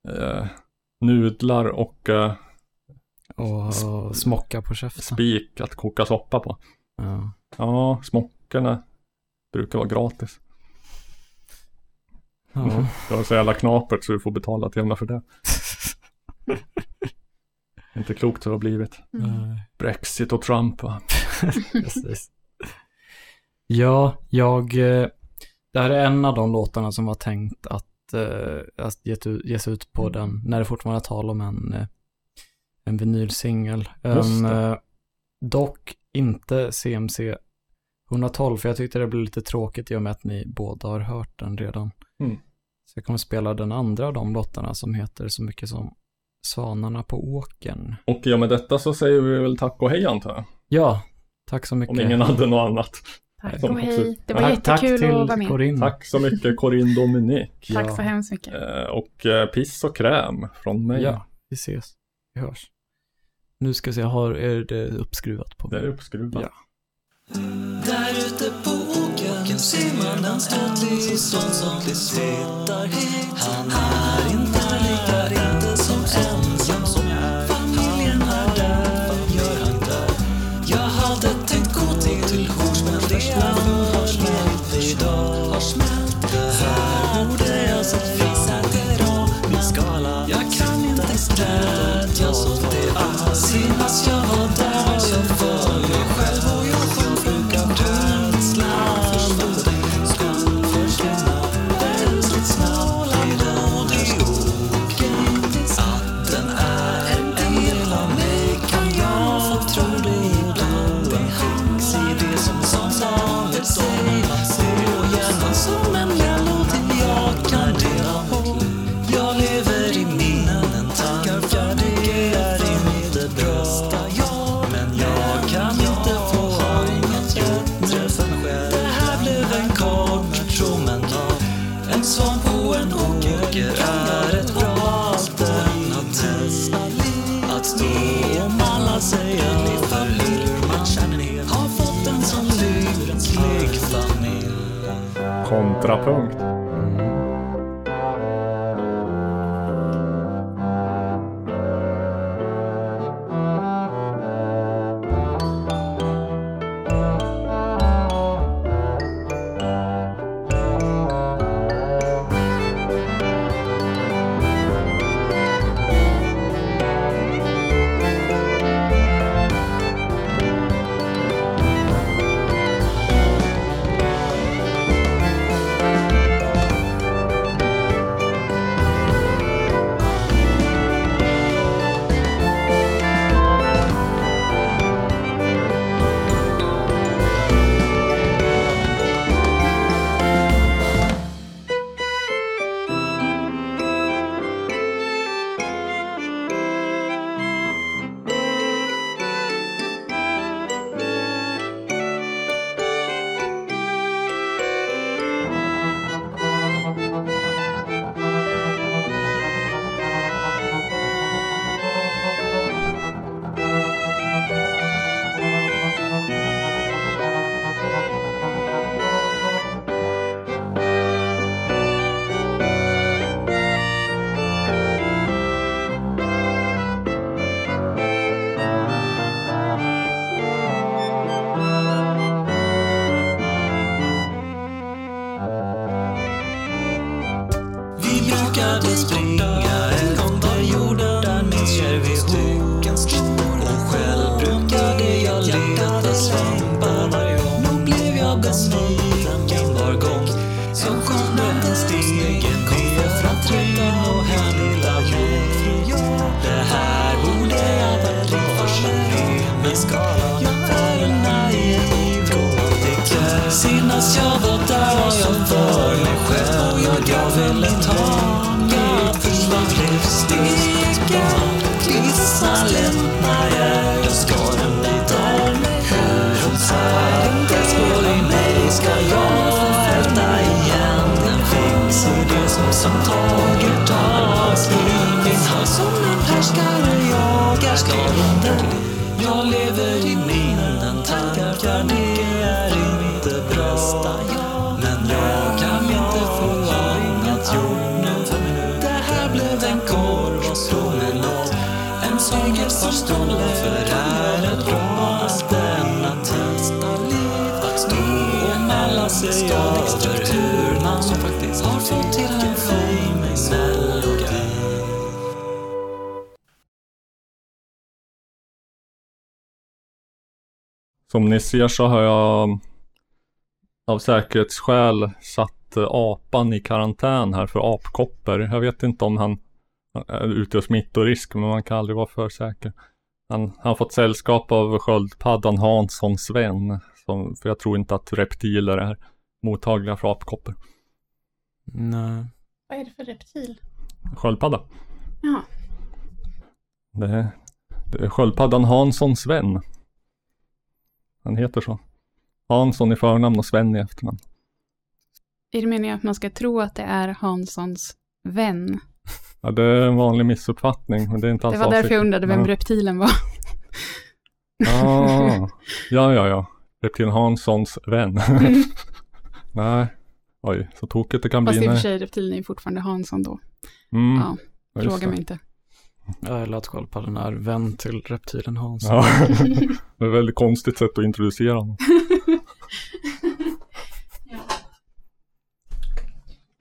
eh, nudlar och eh, Och smocka på käften. spik att koka soppa på. Ja. Ja, smockorna brukar vara gratis. Ja. Det var så jävla knapert så du får betala till med för det. Inte klokt så det har blivit. Nej. Brexit och Trump va? Ja, jag... eh, Det här är en av de låtarna som var tänkt att, eh, att ges ut på den, när det fortfarande är tal om en, eh, en vinylsingel. Um, dock inte CMC 112, för jag tyckte det blev lite tråkigt i och med att ni båda har hört den redan. Mm. Så jag kommer spela den andra av de låtarna som heter så mycket som Svanarna på åkern. Och och med detta så säger vi väl tack och hej antar jag. Ja, tack så mycket. Om ingen hade något annat. Tack och hej. Det var Tack- jättekul tack till att vara med. Corinne. Tack så mycket Corinne Dominic. Tack Ja. så hemskt mycket. Eh, Och eh, piss och kräm från mig. Ja, vi ses. Vi hörs. Nu ska jag se, har, är det uppskruvat på? Det är uppskruvat. Ja. Där ute på åkern ser man en ståtlig son som tittar hit. Han är inte lika inte som ensam som familjen är där. Gör han där? Jag hade tänkt gå till Hors men det har Kontrapunkt. Ser så har jag av säkerhetsskäl satt eh, apan i karantän här för apkoppor. Jag vet inte om han är utgör smittorisk men man kan aldrig vara för säker. Han har fått sällskap av sköldpaddan Hansson Sven. Som, för jag tror inte att reptiler är mottagliga för apkoppor. Nej. Vad är det för reptil? Sköldpadda. Jaha. Det är, det är sköldpaddan Hansson Sven. Han heter så. Hansson i förnamn och Sven i efternamn. Är det meningen att man ska tro att det är Hanssons vän? Ja, det är en vanlig missuppfattning. Men det är inte alls Det var därför jag undrade vem Ja. reptilen var. Ah, ja, ja, ja. Reptilien Hanssons vän. Mm. Nej, oj, så tokigt det kan Fast bli. i och för sig reptilen är fortfarande Hansson då. Mm. Ja, Ja, fråga mig inte. Ja, jag lät koll på den här vän till reptilen Hansson. Ja, det är ett väldigt konstigt sätt att introducera honom.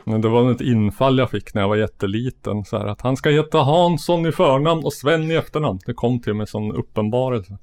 Men det var ett infall jag fick när jag var jätteliten. Så här, att han ska heta Hansson i förnamn och Sven i efternamn. Det kom till mig som uppenbarelse.